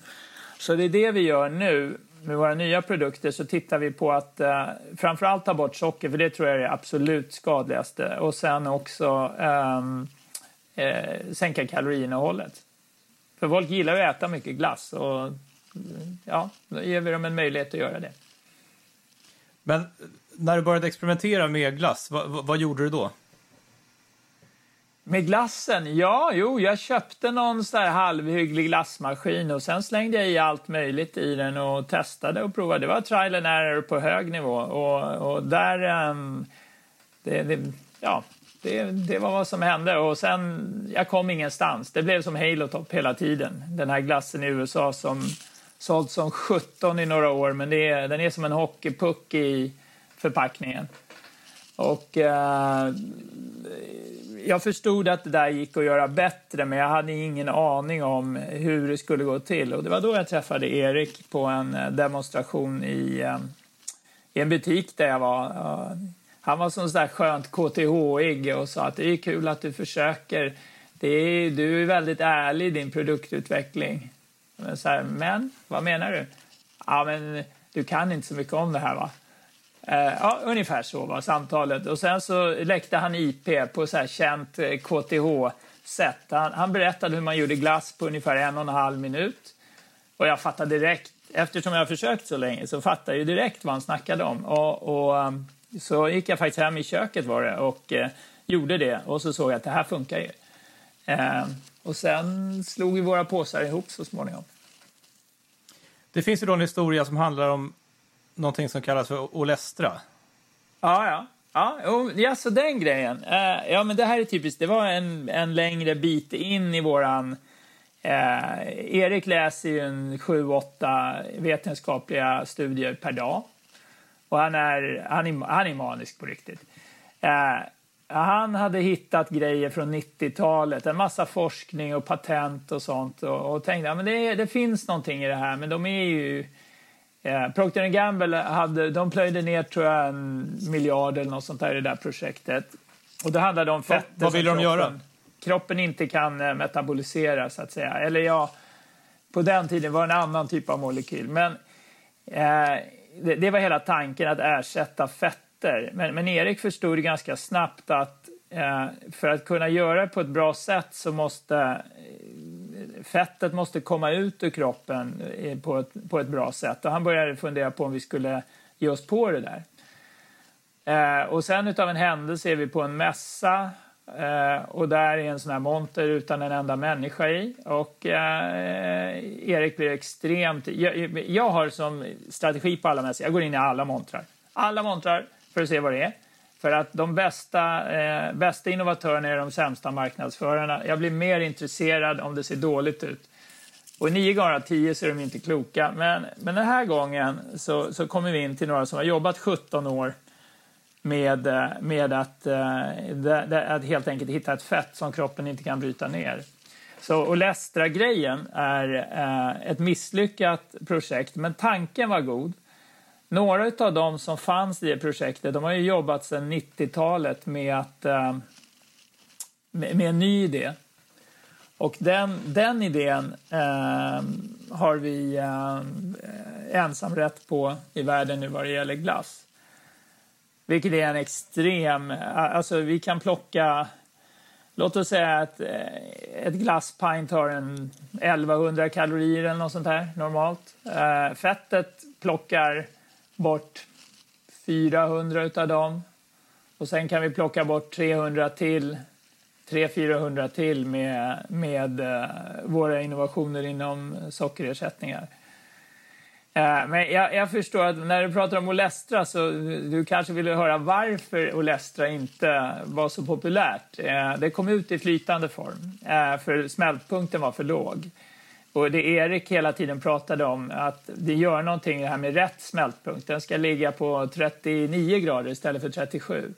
Så det är det vi gör nu med våra nya produkter så tittar vi på att eh, framförallt ta bort socker, för det tror jag är det absolut skadligaste. Och sen också eh, eh, sänka kaloriinnehållet. För folk gillar ju att äta mycket glass och ja, då ger vi dem en möjlighet att göra det. Men när du började experimentera med glass, vad, vad, vad gjorde du då? Med glassen? Ja, jo, jag köpte någon så här halvhygglig glassmaskin och sen slängde jag i allt möjligt i den och testade och provade. Det var trial and error på hög nivå och, och där... Um, det, det, ja, det, det, var vad som hände och sen, jag kom ingenstans. Det blev som Halo Top hela tiden. Den här glassen i USA som sålt som 17 i några år, men det är, den är som en hockeypuck i förpackningen. Och uh, jag förstod att det där gick att göra bättre, men jag hade ingen aning om hur det skulle gå till. Och det var då jag träffade Erik på en eh, demonstration i, eh, i en butik där jag var. Han var sån där skönt KTH-ig och sa att det är kul att du försöker. Det är, du är väldigt ärlig i din produktutveckling. Men, så här, men vad menar du? Ja, men du kan inte så mycket om det här va? Eh, ja, ungefär så var samtalet. Och sen så läckte han IP på så här känt eh, KTH-sätt. Han, han berättade hur man gjorde glass på ungefär en och en halv minut. Och jag fattade direkt, eftersom jag har försökt så länge, så fattade jag direkt vad han snackade om. Och, och ehm, så gick jag faktiskt hem i köket var det och eh, gjorde det och så såg jag att det här funkar ju. Eh, och sen slog vi våra påsar ihop så småningom. Det finns ju då en historia som handlar om någonting som kallas för Olestra. Ja, ja. Ja, ja så den grejen. Uh, ja, men det här är typiskt. Det var en, en längre bit in i våran... Eh, Erik läser ju en sju, åtta vetenskapliga studier per dag. Och han är, han är, han är manisk på riktigt. Eh, han hade hittat grejer från 90-talet, en massa forskning och patent och sånt och, och tänkte att ja, det, det finns någonting i det här, men de är ju Eh, Procter Gamble hade, de plöjde ner tror jag en miljard eller något sånt där i det där projektet. Och det handlade om fetter vad ville de kroppen, göra? kroppen inte kan eh, metabolisera så att säga. Eller ja, på den tiden var det en annan typ av molekyl. Men eh, det, det, var hela tanken att ersätta fetter. Men, men Erik förstod ganska snabbt att eh, för att kunna göra det på ett bra sätt så måste eh, fettet måste komma ut ur kroppen eh, på ett, på ett bra sätt. Och han började fundera på om vi skulle ge oss på det där. Eh, och sen utav en händelse är vi på en mässa eh, och där är en sån här monter utan en enda människa i. Och eh, Erik blir extremt... Jag, jag, har som strategi på alla mässor, jag går in i alla montrar. Alla montrar för att se vad det är. För att de bästa, eh, bästa innovatörerna är de sämsta marknadsförarna. Jag blir mer intresserad om det ser dåligt ut. Och nio gånger av tio så är de inte kloka. Men, men den här gången så, så kommer vi in till några som har jobbat 17 år med, eh, med att, äh, att helt enkelt hitta ett fett som kroppen inte kan bryta ner. Så Olestra-grejen är eh, ett misslyckat projekt, men tanken var god. Några av dem som fanns i det projektet de har ju jobbat sedan 90-talet med, att, eh, med, med, en ny idé. Och den, den idén eh, har vi eh, ensamrätt på i världen nu vad det gäller glass. Vilket är en extrem... Alltså vi kan plocka... Låt oss säga att ett glasspint har en 1100 kalorier eller något sånt här normalt. Eh, fettet plockar bort 400 av dem. Och sen kan vi plocka bort 300 till, 300-400 till med, med eh, våra innovationer inom sockerersättningar. Eh, men jag, jag, förstår att när du pratar om Olestra så du kanske ville höra varför Olestra inte var så populärt. Eh, det kom ut i flytande form, för smältpunkten var för låg. Och det Erik hela tiden pratade om, att det gör någonting det här med rätt smältpunkt. Den ska ligga på 39 grader istället för 37.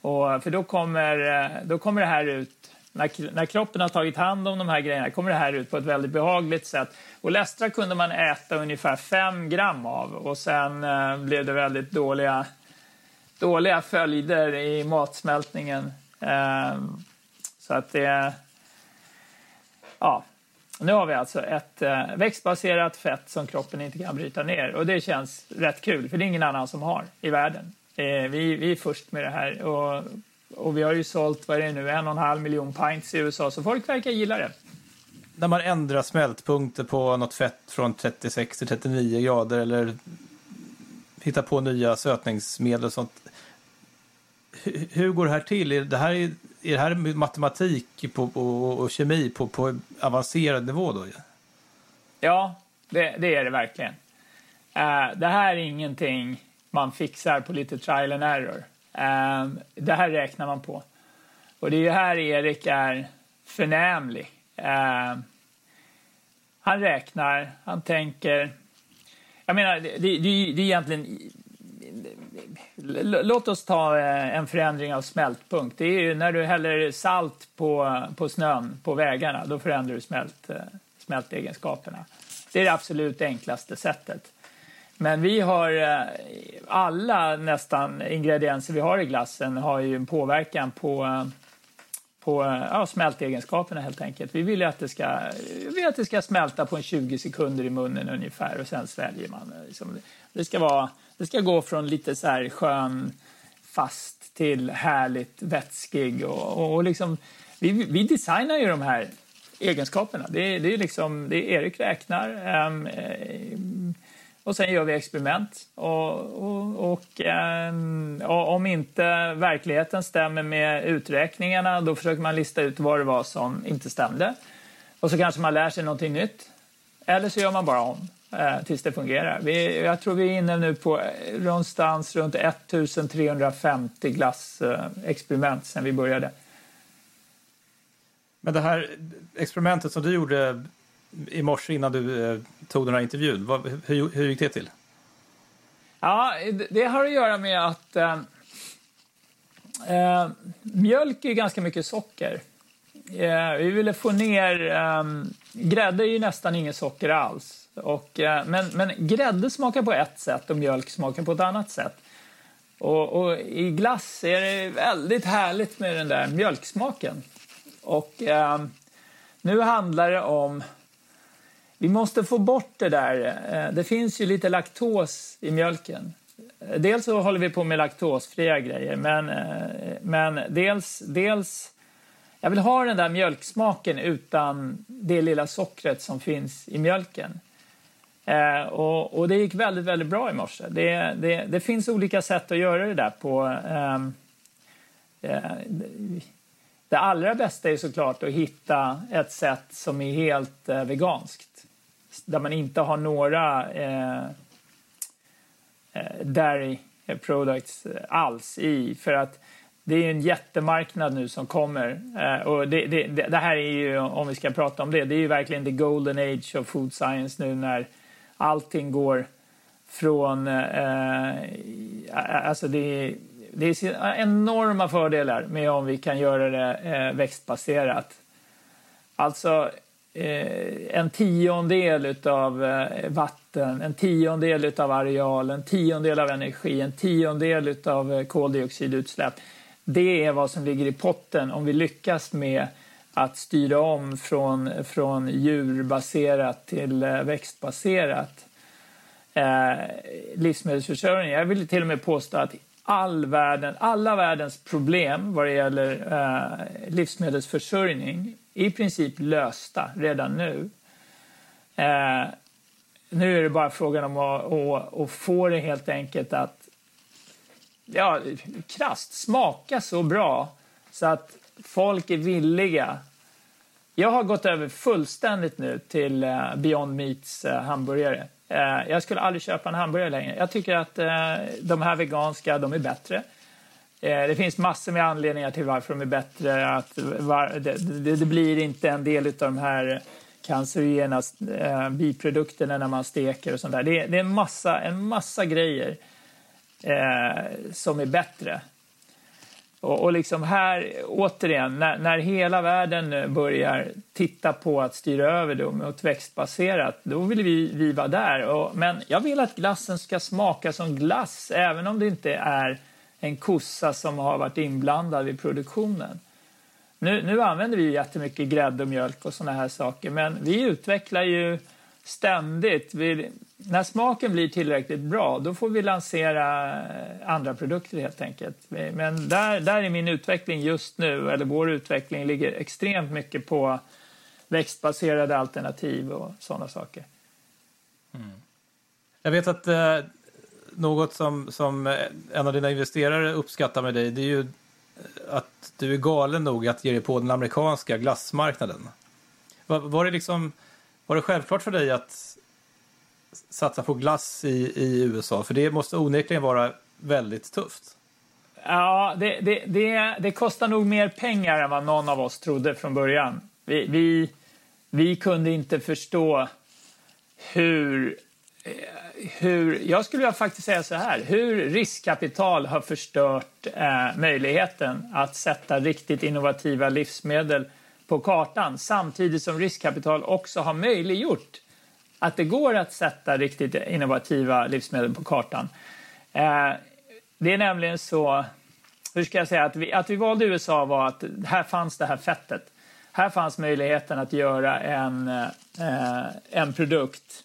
Och, för då kommer, eh, då kommer det här ut när, när kroppen har tagit hand om de här grejerna kommer det här ut på ett väldigt behagligt sätt. Och Lästra kunde man äta ungefär 5 gram av och sen eh, blev det väldigt dåliga, dåliga följder i matsmältningen. Eh, så att det... Ja, nu har vi alltså ett eh, växtbaserat fett som kroppen inte kan bryta ner och det känns rätt kul för det är ingen annan som har i världen. Eh, vi, vi är först med det här och och vi har ju sålt, vad är det nu, en och en halv miljon pints i USA, så folk verkar gilla det. När man ändrar smältpunkter på något fett från 36 till 39 grader eller hittar på nya sötningsmedel och sånt. Hur går det här till? Det här, är är det här matematik på, och, och kemi på, på avancerad nivå då? Ja, det, det är det verkligen. Uh, det här är ingenting man fixar på lite trial and error. Uh, det här räknar man på. Och det är här Erik är förnämlig. Uh, han räknar, han tänker. Jag menar, det, det, det är egentligen... Låt oss ta eh, en förändring av smältpunkt. Det är ju när du häller salt på, på snön på vägarna, då förändrar du smält, eh, smältegenskaperna. Det är det absolut enklaste sättet. Men vi har eh, alla nästan ingredienser vi har i glassen har ju en påverkan på, på ja, smältegenskaperna helt enkelt. Vi vill att det, ska, vi vill att det ska smälta på en 20 sekunder i munnen ungefär och sen sväljer man. Liksom, det, ska vara, det ska gå från lite så här skön fast till härligt vätskig och, och, och liksom, vi, vi designar ju de här egenskaperna. Det, det är liksom, det är Erik räknar. Um, och sen gör vi experiment. Och, och, och, eh, och, om inte verkligheten stämmer med uträkningarna då försöker man lista ut vad det var som inte stämde. Och så kanske man lär sig någonting nytt. Eller så gör man bara om eh, tills det fungerar. Vi, jag tror vi är inne nu på eh, någonstans runt 1350 glassexperiment eh, sen vi började. Men det här experimentet som du gjorde i morse innan du eh, tog den här intervjun. Vad, hur, hur gick det till? Ja, det har att göra med att eh, eh, mjölk är ganska mycket socker. Eh, vi ville få ner... Eh, grädde är ju nästan inget socker alls. Och, eh, men, men grädde smakar på ett sätt och mjölk smakar på ett annat sätt. Och, och, i glass är det väldigt härligt med den där mjölksmaken. Och eh, nu handlar det om... Vi måste få bort det där. Eh, det finns ju lite laktos i mjölken. Dels så håller vi på med laktosfria grejer, men, eh, men dels, dels... Jag vill ha den där mjölksmaken utan det lilla sockret som finns i mjölken. Eh, och, och, det gick väldigt, väldigt bra i morse. Det, det, det finns olika sätt att göra det där på. Ehm, eh, det allra bästa är såklart att hitta ett sätt som är helt eh, veganskt. Där man inte har några eh, eh dairy products alls i. För att det är en jättemarknad nu som kommer. Eh, och det, det, det, här är ju, om vi ska prata om det, det är ju verkligen the golden age of food science nu när allting går från... Eh, eh alltså det, det är enorma fördelar med om vi kan göra det eh, växtbaserat. Alltså eh, en tiondel av eh, vatten, en tiondel av areal, en tiondel av energi, en tiondel av eh, koldioxidutsläpp. Det är vad som ligger i potten om vi lyckas med att styra om från, från djurbaserat till eh, växtbaserat eh, livsmedelsförsörjning. Jag vill till och med påstå att all världen, alla världens problem vad det gäller eh, livsmedelsförsörjning i princip lösta redan nu. Eh, nu är det bara frågan om att, att, att få det helt enkelt att ja, krasst smaka så bra så att folk är villiga. Jag har gått över fullständigt nu till uh, Beyond Meats uh, hamburgare. Uh, jag skulle aldrig köpa en hamburgare längre. Jag tycker att de här veganska, de är bättre. Det finns massor med anledningar till varför de är bättre. Att var, det, det, det, blir inte en del av de här cancerogena biprodukterna när man steker och sånt där. Det, det är en massa, en massa grejer som är bättre. Och, och liksom här, återigen, när, när, hela världen börjar titta på att styra över det mot växtbaserat, då vill vi, vi vara där. Och, men jag vill att glassen ska smaka som glass, även om det inte är en kossa som har varit inblandad i produktionen. Nu, nu använder vi jättemycket grädde och mjölk och såna här saker, men vi utvecklar ju ständigt. Vi, när smaken blir tillräckligt bra, då får vi lansera eh, andra produkter helt enkelt. Men där, där är min utveckling just nu, eller vår utveckling, ligger extremt mycket på växtbaserade alternativ och sådana saker. Mm. Jag vet att eh, något som, som eh, en av dina investerare uppskattar med dig, det är ju eh, att du är galen nog att ge dig på den amerikanska glassmarknaden. Var, var det liksom var det självklart för dig att satsa på glass i, i USA? För det måste onekligen vara väldigt tufft. Ja, det, det, det, det, kostar nog mer pengar än vad någon av oss trodde från början. Vi, vi, vi kunde inte förstå hur, eh, hur... Jag skulle faktiskt säga så här. Hur riskkapital har förstört eh, möjligheten att sätta riktigt innovativa livsmedel på kartan samtidigt som riskkapital också har möjliggjort att det går att sätta riktigt innovativa livsmedel på kartan. Eh, det är nämligen så, hur ska jag säga, att vi, att vi valde USA var att här fanns det här fettet. Här fanns möjligheten att göra en, eh, en produkt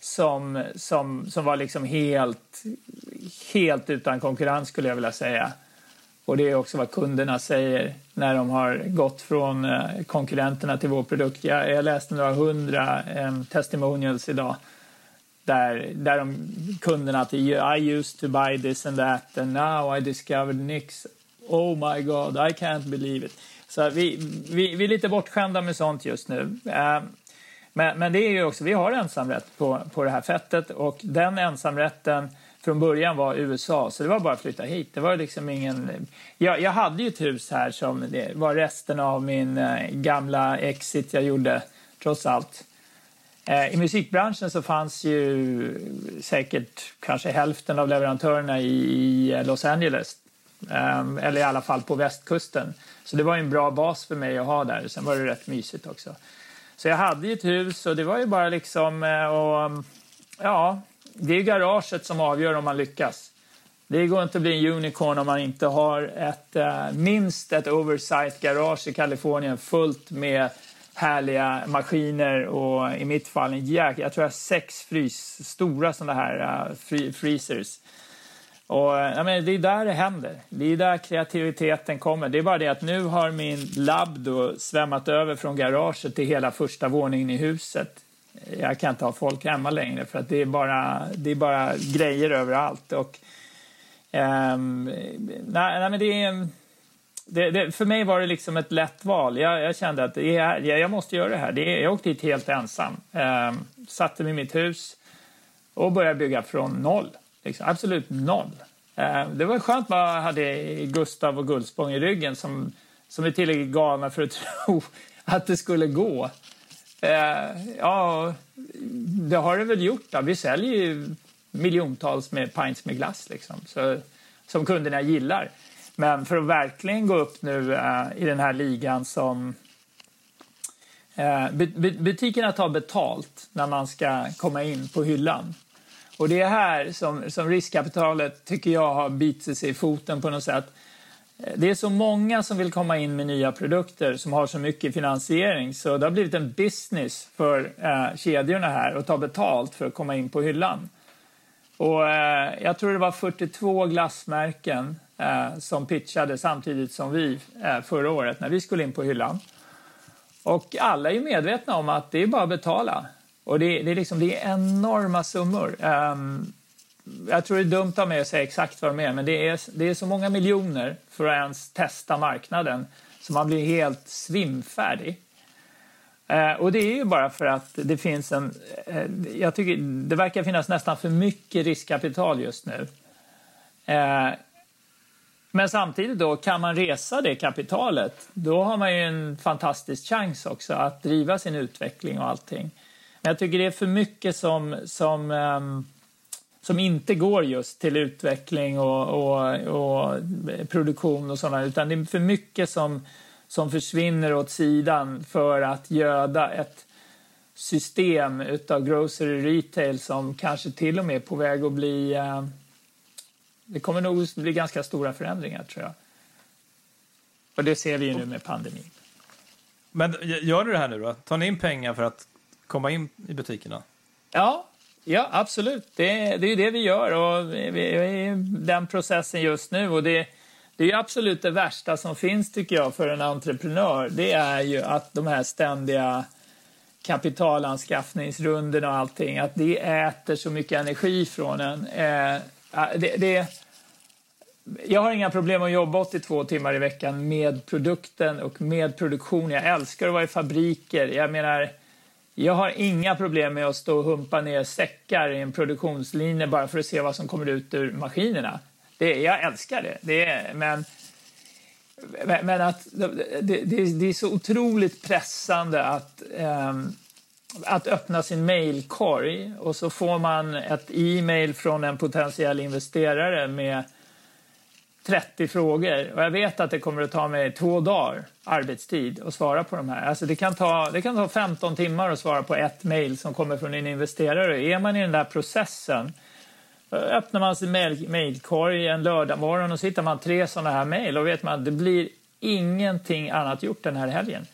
som, som, som var liksom helt, helt utan konkurrens skulle jag vilja säga. Och det är också vad kunderna säger när de har gått från eh, konkurrenterna till vår produkt. Jag, jag läste några hundra eh, testimonials idag där, där de, kunderna till I used to buy this and that and now I discovered Nix. Oh my god, I can't believe it. Så vi, vi, vi är lite bortskämda med sånt just nu. Eh, men, men det är ju också, vi har ensamrätt på, på det här fettet och den ensamrätten från början var USA, så det var bara att flytta hit. Det var liksom ingen... Jag, jag hade ju ett hus här som det var resten av min eh, gamla exit jag gjorde, trots allt. Eh, I musikbranschen så fanns ju säkert kanske hälften av leverantörerna i, Los Angeles. Ehm, eller i alla fall på västkusten. Så det var en bra bas för mig att ha där. Sen var det rätt mysigt också. Så jag hade ju ett hus och det var ju bara liksom... Eh, och, ja, det är garaget som avgör om man lyckas. Det går inte att bli en unicorn om man inte har ett, eh, minst ett oversight garage i Kalifornien fullt med härliga maskiner och i mitt fall en jäk, jag tror jag har sex frys, stora sådana här eh, uh, free, freezers. Och, eh, jag menar, det är där det händer. Det är där kreativiteten kommer. Det är bara det att nu har min labb då svämmat över från garaget till hela första våningen i huset. Jag kan inte ha folk hemma längre för att det är bara, det är bara grejer överallt. Och, um, nej, nej, men det är, det, det, för mig var det liksom ett lätt val. Jag, jag kände att det är, jag, jag måste göra det här. Det jag åkte hit helt ensam. um, satte mig i mitt hus och började bygga från noll. Liksom, absolut noll. Um, det var skönt att man hade Gustav och Guldspång i ryggen som, som är tillräckligt galna för att <laughs> tro att det skulle gå. Eh, ja, det har det väl gjort. Då. Vi säljer ju miljontals med pints med glass liksom, så, som kunderna gillar. Men för att verkligen gå upp nu eh, i den här ligan som eh, butikerna tar betalt när man ska komma in på hyllan. Och det är här som, som riskkapitalet tycker jag har bitit sig i foten på något sätt. Det är så många som vill komma in med nya produkter som har så mycket finansiering så det har blivit en business för eh, kedjorna här att ta betalt för att komma in på hyllan. Och eh, jag tror det var 42 glassmärken eh, som pitchade samtidigt som vi eh, förra året när vi skulle in på hyllan. Och alla är medvetna om att det är bara att betala. Och det, det, är, liksom, det är enorma summor. Um, jag tror det är dumt av mig att säga exakt vad de är, men det är, det är så många miljoner för att ens testa marknaden så man blir helt svimfärdig. Eh, och det är ju bara för att det finns en... Eh, jag tycker det verkar finnas nästan för mycket riskkapital just nu. Eh, men samtidigt då, kan man resa det kapitalet, då har man ju en fantastisk chans också att driva sin utveckling och allting. Men jag tycker det är för mycket som, som, ehm, som inte går just till utveckling och, och, och produktion och sådana, utan det är för mycket som, som försvinner åt sidan för att göda ett system utav grocery retail som kanske till och med är på väg att bli... Uh, det kommer nog bli ganska stora förändringar, tror jag. Och det ser vi ju nu med pandemin. Men gör du det här nu då? Tar ni in pengar för att komma in i butikerna? Ja, ja absolut. Det, det är det vi gör och vi är i den processen just nu. Och det, det är absolut det värsta som finns tycker jag för en entreprenör. Det är ju att de här ständiga kapitalanskaffningsrundorna och allting, att det äter så mycket energi från en. Eh, det, det, jag har inga problem att jobba 82 timmar i veckan med produkten och med produktion. Jag älskar att vara i fabriker. Jag menar, jag har inga problem med att stå och humpa ner säckar i en produktionslinje bara för att se vad som kommer ut ur maskinerna. Det, jag älskar det. det men, men att det, det, det, är så otroligt pressande att, um, att öppna sin mailkorg och så får man ett e-mail från en potentiell investerare med 30 frågor och jag vet att det kommer att ta mig två dagar arbetstid att svara på de här. Alltså det, kan ta, det kan ta 15 timmar att svara på ett mejl som kommer från en investerare. Är man i den där processen öppnar man sin mejlkorg en lördagmorgon och så hittar man tre sådana här mejl och vet man att det blir ingenting annat gjort den här helgen.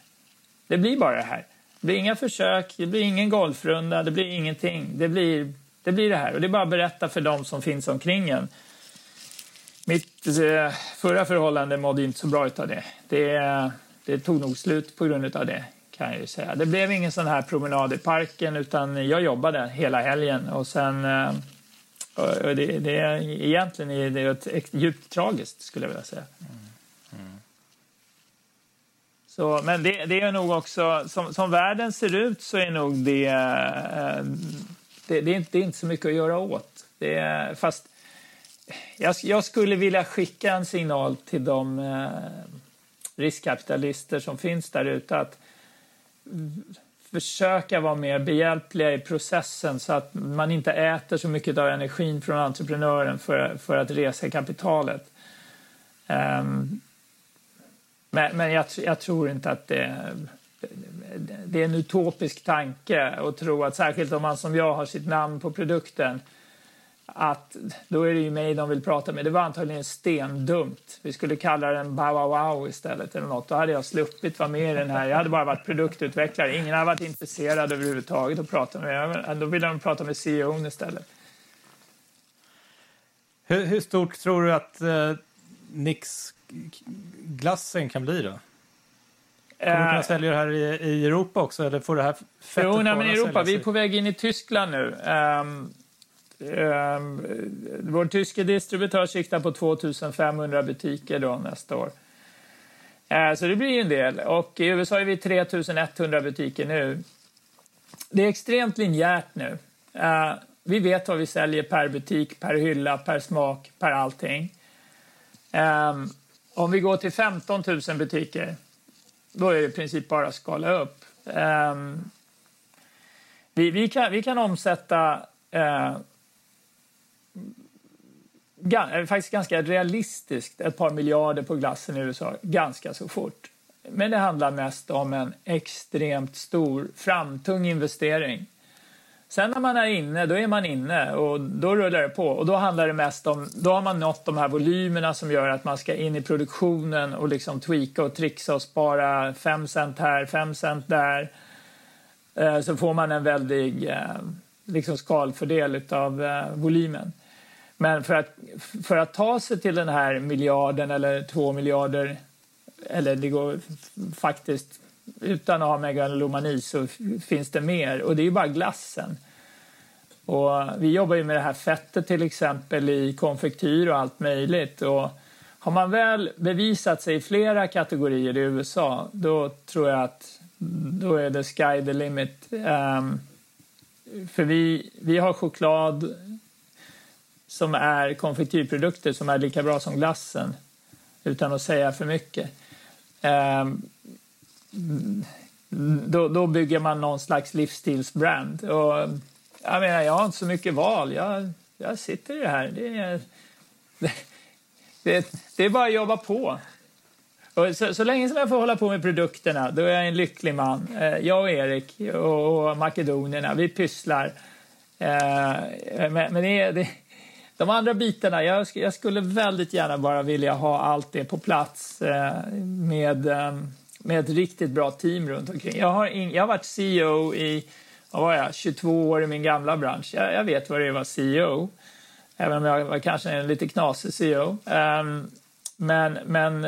Det blir bara det här. Det blir inga försök, det blir ingen golfrunda, det blir ingenting. Det blir det, blir det här och det är bara att berätta för dem som finns omkring en mitt eh, förra förhållande mådde inte så bra av det. det. Det tog nog slut på grund av det. kan jag säga. Det blev ingen sån här promenad i parken utan jag jobbade hela helgen. Och sen, eh, och det, det, egentligen är det ett, djupt tragiskt skulle jag vilja säga. Så, men det, det, är nog också, som, som världen ser ut så är nog det, eh, det, det, är inte, det är inte så mycket att göra åt. Det, fast jag, jag, skulle vilja skicka en signal till de eh, riskkapitalister som finns där ute att försöka vara mer behjälpliga i processen så att man inte äter så mycket av energin från entreprenören för, för att resa kapitalet. Um, men, men jag, jag, tror inte att det... det är en utopisk tanke att tro att särskilt om man som jag har sitt namn på produkten att då är det ju mig de vill prata med. Det var antagligen stendumt. Vi skulle kalla den Bow Wow istället eller något. Då hade jag sluppit vara med i den här. Jag hade bara varit produktutvecklare. Ingen hade varit intresserad överhuvudtaget att prata med mig. Då ville de prata med CEO istället. Hur, hur, stort tror du att eh, Nix-glassen kan bli då? Kommer du kunna sälja det här i, i Europa också? Eller får det här fettet jo, nej, men i Europa. Vi är på väg in i Tyskland nu. Um, Ehm, vår tyske distributör siktar på 2500 butiker då nästa år. Ehm, så det blir en del. Och i USA är vi 3100 butiker nu. Det är extremt linjärt nu. Ehm, vi vet vad vi säljer per butik, per hylla, per smak, per allting. Um, om vi går till 15 000 butiker då är det i princip bara att skala upp. Um, vi, vi, kan, vi kan omsätta eh, Eh, faktiskt ganska realistiskt ett par miljarder på glassen i USA ganska så fort. Men det handlar mest om en extremt stor, framtung investering. Sen när man är inne, då är man inne och då rullar det på. Och då handlar det mest om, då har man nått de här volymerna som gör att man ska in i produktionen och liksom tweaka och trixa och spara 5 cent här, 5 cent där. Eh, så får man en väldig eh, liksom skalfördel av volymen. Men för att, för att ta sig till den här miljarden eller två miljarder, eller det går faktiskt utan att ha megalomani så finns det mer och det är ju bara glassen. Och vi jobbar ju med det här fettet till exempel i konfektyr och allt möjligt. Och har man väl bevisat sig i flera kategorier i USA då tror jag att då är det sky the limit. Um, för vi, vi har choklad som är konfektyrprodukter som är lika bra som glassen utan att säga för mycket. Ehm, då, då, bygger man någon slags livsstilsbrand. Och, jag, menar, jag har inte så mycket val. Jag, jag sitter i det här. Det är, <laughs> det, det, är bara att jobba på. Och så, så, länge som jag får hålla på med produkterna, då är jag en lycklig man. Eh, jag och Erik och, och makedonierna, vi pysslar. Eh, men, men det, det, de andra bitarna, jag, jag, skulle väldigt gärna bara vilja ha allt det på plats eh, med ehm, med ett riktigt bra team runt omkring. Jag har, in, jag har varit CEO i vad var jag, 22 år i min gamla bransch. Jag, jag vet vad det är att vara CEO, även om jag var kanske en lite knasig CEO. Um, ehm, men men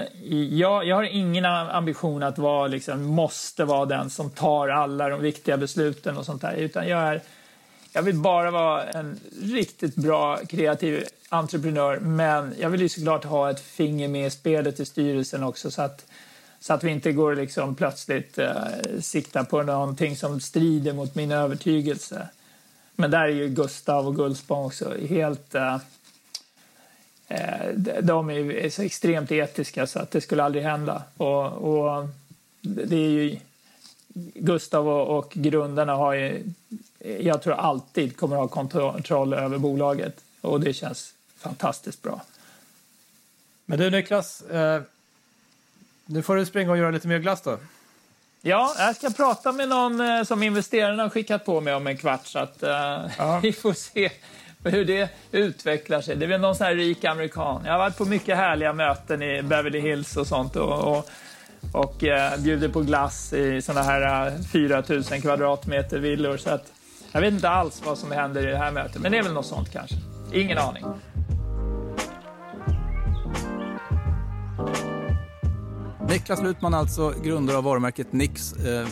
jag, jag har ingen ambition att vara, liksom, måste vara den som tar alla de viktiga besluten och sånt där. Utan jag, är, jag vill bara vara en riktigt bra kreativ entreprenör men jag vill ju såklart ha ett finger med i spelet i styrelsen också så att så att vi inte går liksom plötsligt eh, sikta på någonting som strider mot min övertygelse. Men där är ju Gustav och Gullspång också helt... Eh, eh de är så extremt etiska så att det skulle aldrig hända. Och, och det är ju... Gustav och, och grundarna har ju, jag tror alltid kommer att ha kontroll över bolaget och det känns fantastiskt bra. Men du Niklas, eh, nu får du springa och göra lite mer glass då. Ja, jag ska prata med någon eh, som investerarna har skickat på mig om en kvart så att ja. <laughs> vi får se hur det utvecklar sig. Det är väl någon sån här rik amerikan. Jag har varit på mycket härliga möten i Beverly Hills och sånt och, och, och uh, bjuder på glass i såna här uh, 4 000 kvadratmeter villor så att jag vet inte alls vad som händer i det här mötet, men det är väl något sånt kanske. Ingen aning. Niklas Lutman alltså, grundare av varumärket Nix. Eh,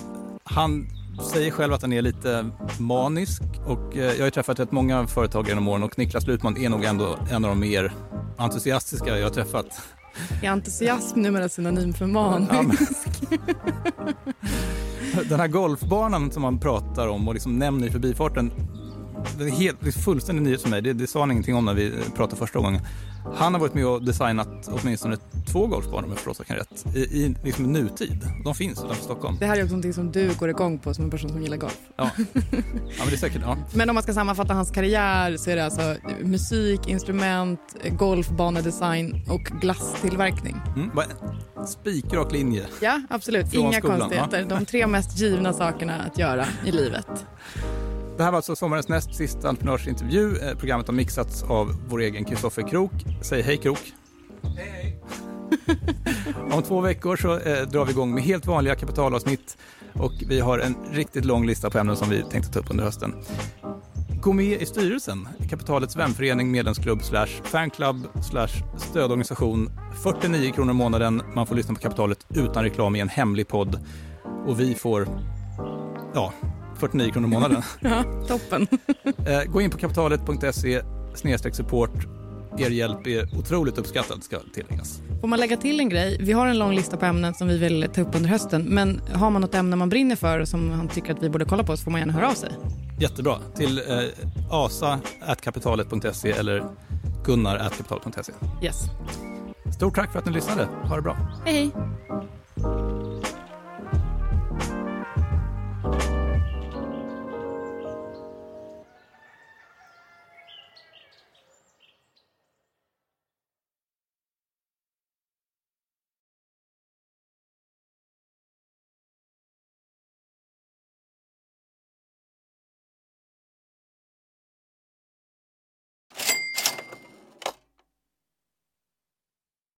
han säger själv att han är lite manisk och eh, jag har träffat rätt många företag genom åren och Niklas Lutman är nog ändå en av de mer entusiastiska jag har träffat. <laughs> Är entusiasm numera synonym för manisk? Ja, <laughs> Den här golfbanan som man pratar om och liksom nämner i förbifarten, det är helt, fullständigt nyhet för mig. Det, det sa han ingenting om när vi pratade första gången. Han har varit med och designat åtminstone två golfbanor om jag förstår saken rätt, i, i liksom nutid. De finns utanför Stockholm. Det här är också någonting som du går igång på som en person som gillar golf. Ja, ja men det är säkert. Ja. Men om man ska sammanfatta hans karriär så är det alltså musik, instrument, golfbanedesign och glasstillverkning. Mm. spikrak linje. Ja, absolut. Från Inga skolan, konstigheter. De tre mest givna sakerna att göra i livet. Det här var alltså sommarens näst sista entreprenörsintervju. Eh, Programmet har mixats av vår egen Kristoffer Krook. Säg hej Krook. Hej, <laughs> Om två veckor så eh, drar vi igång med helt vanliga kapitalavsnitt och vi har en riktigt lång lista på ämnen som vi tänkte ta upp under hösten. Gå med i styrelsen, Kapitalets vänförening, medlemsklubb, slash fanclub, slash stödorganisation. 49 kronor i månaden. Man får lyssna på Kapitalet utan reklam i en hemlig podd. Och vi får, ja, 49 kronor i månaden. <laughs> Ja, toppen. <laughs> Eh, Gå in på kapitalet.se support. Er hjälp är otroligt uppskattad ska tilläggas. Får man lägga till en grej? Vi har en lång lista på ämnen som vi vill ta upp under hösten. Men har man något ämne man brinner för som man tycker att vi borde kolla på så får man gärna höra av sig. Jättebra. Till eh, asa.kapitalet.se eller gunnar.kapitalet.se. Yes. Stort tack för att ni lyssnade. Ha det bra. Hej, hej.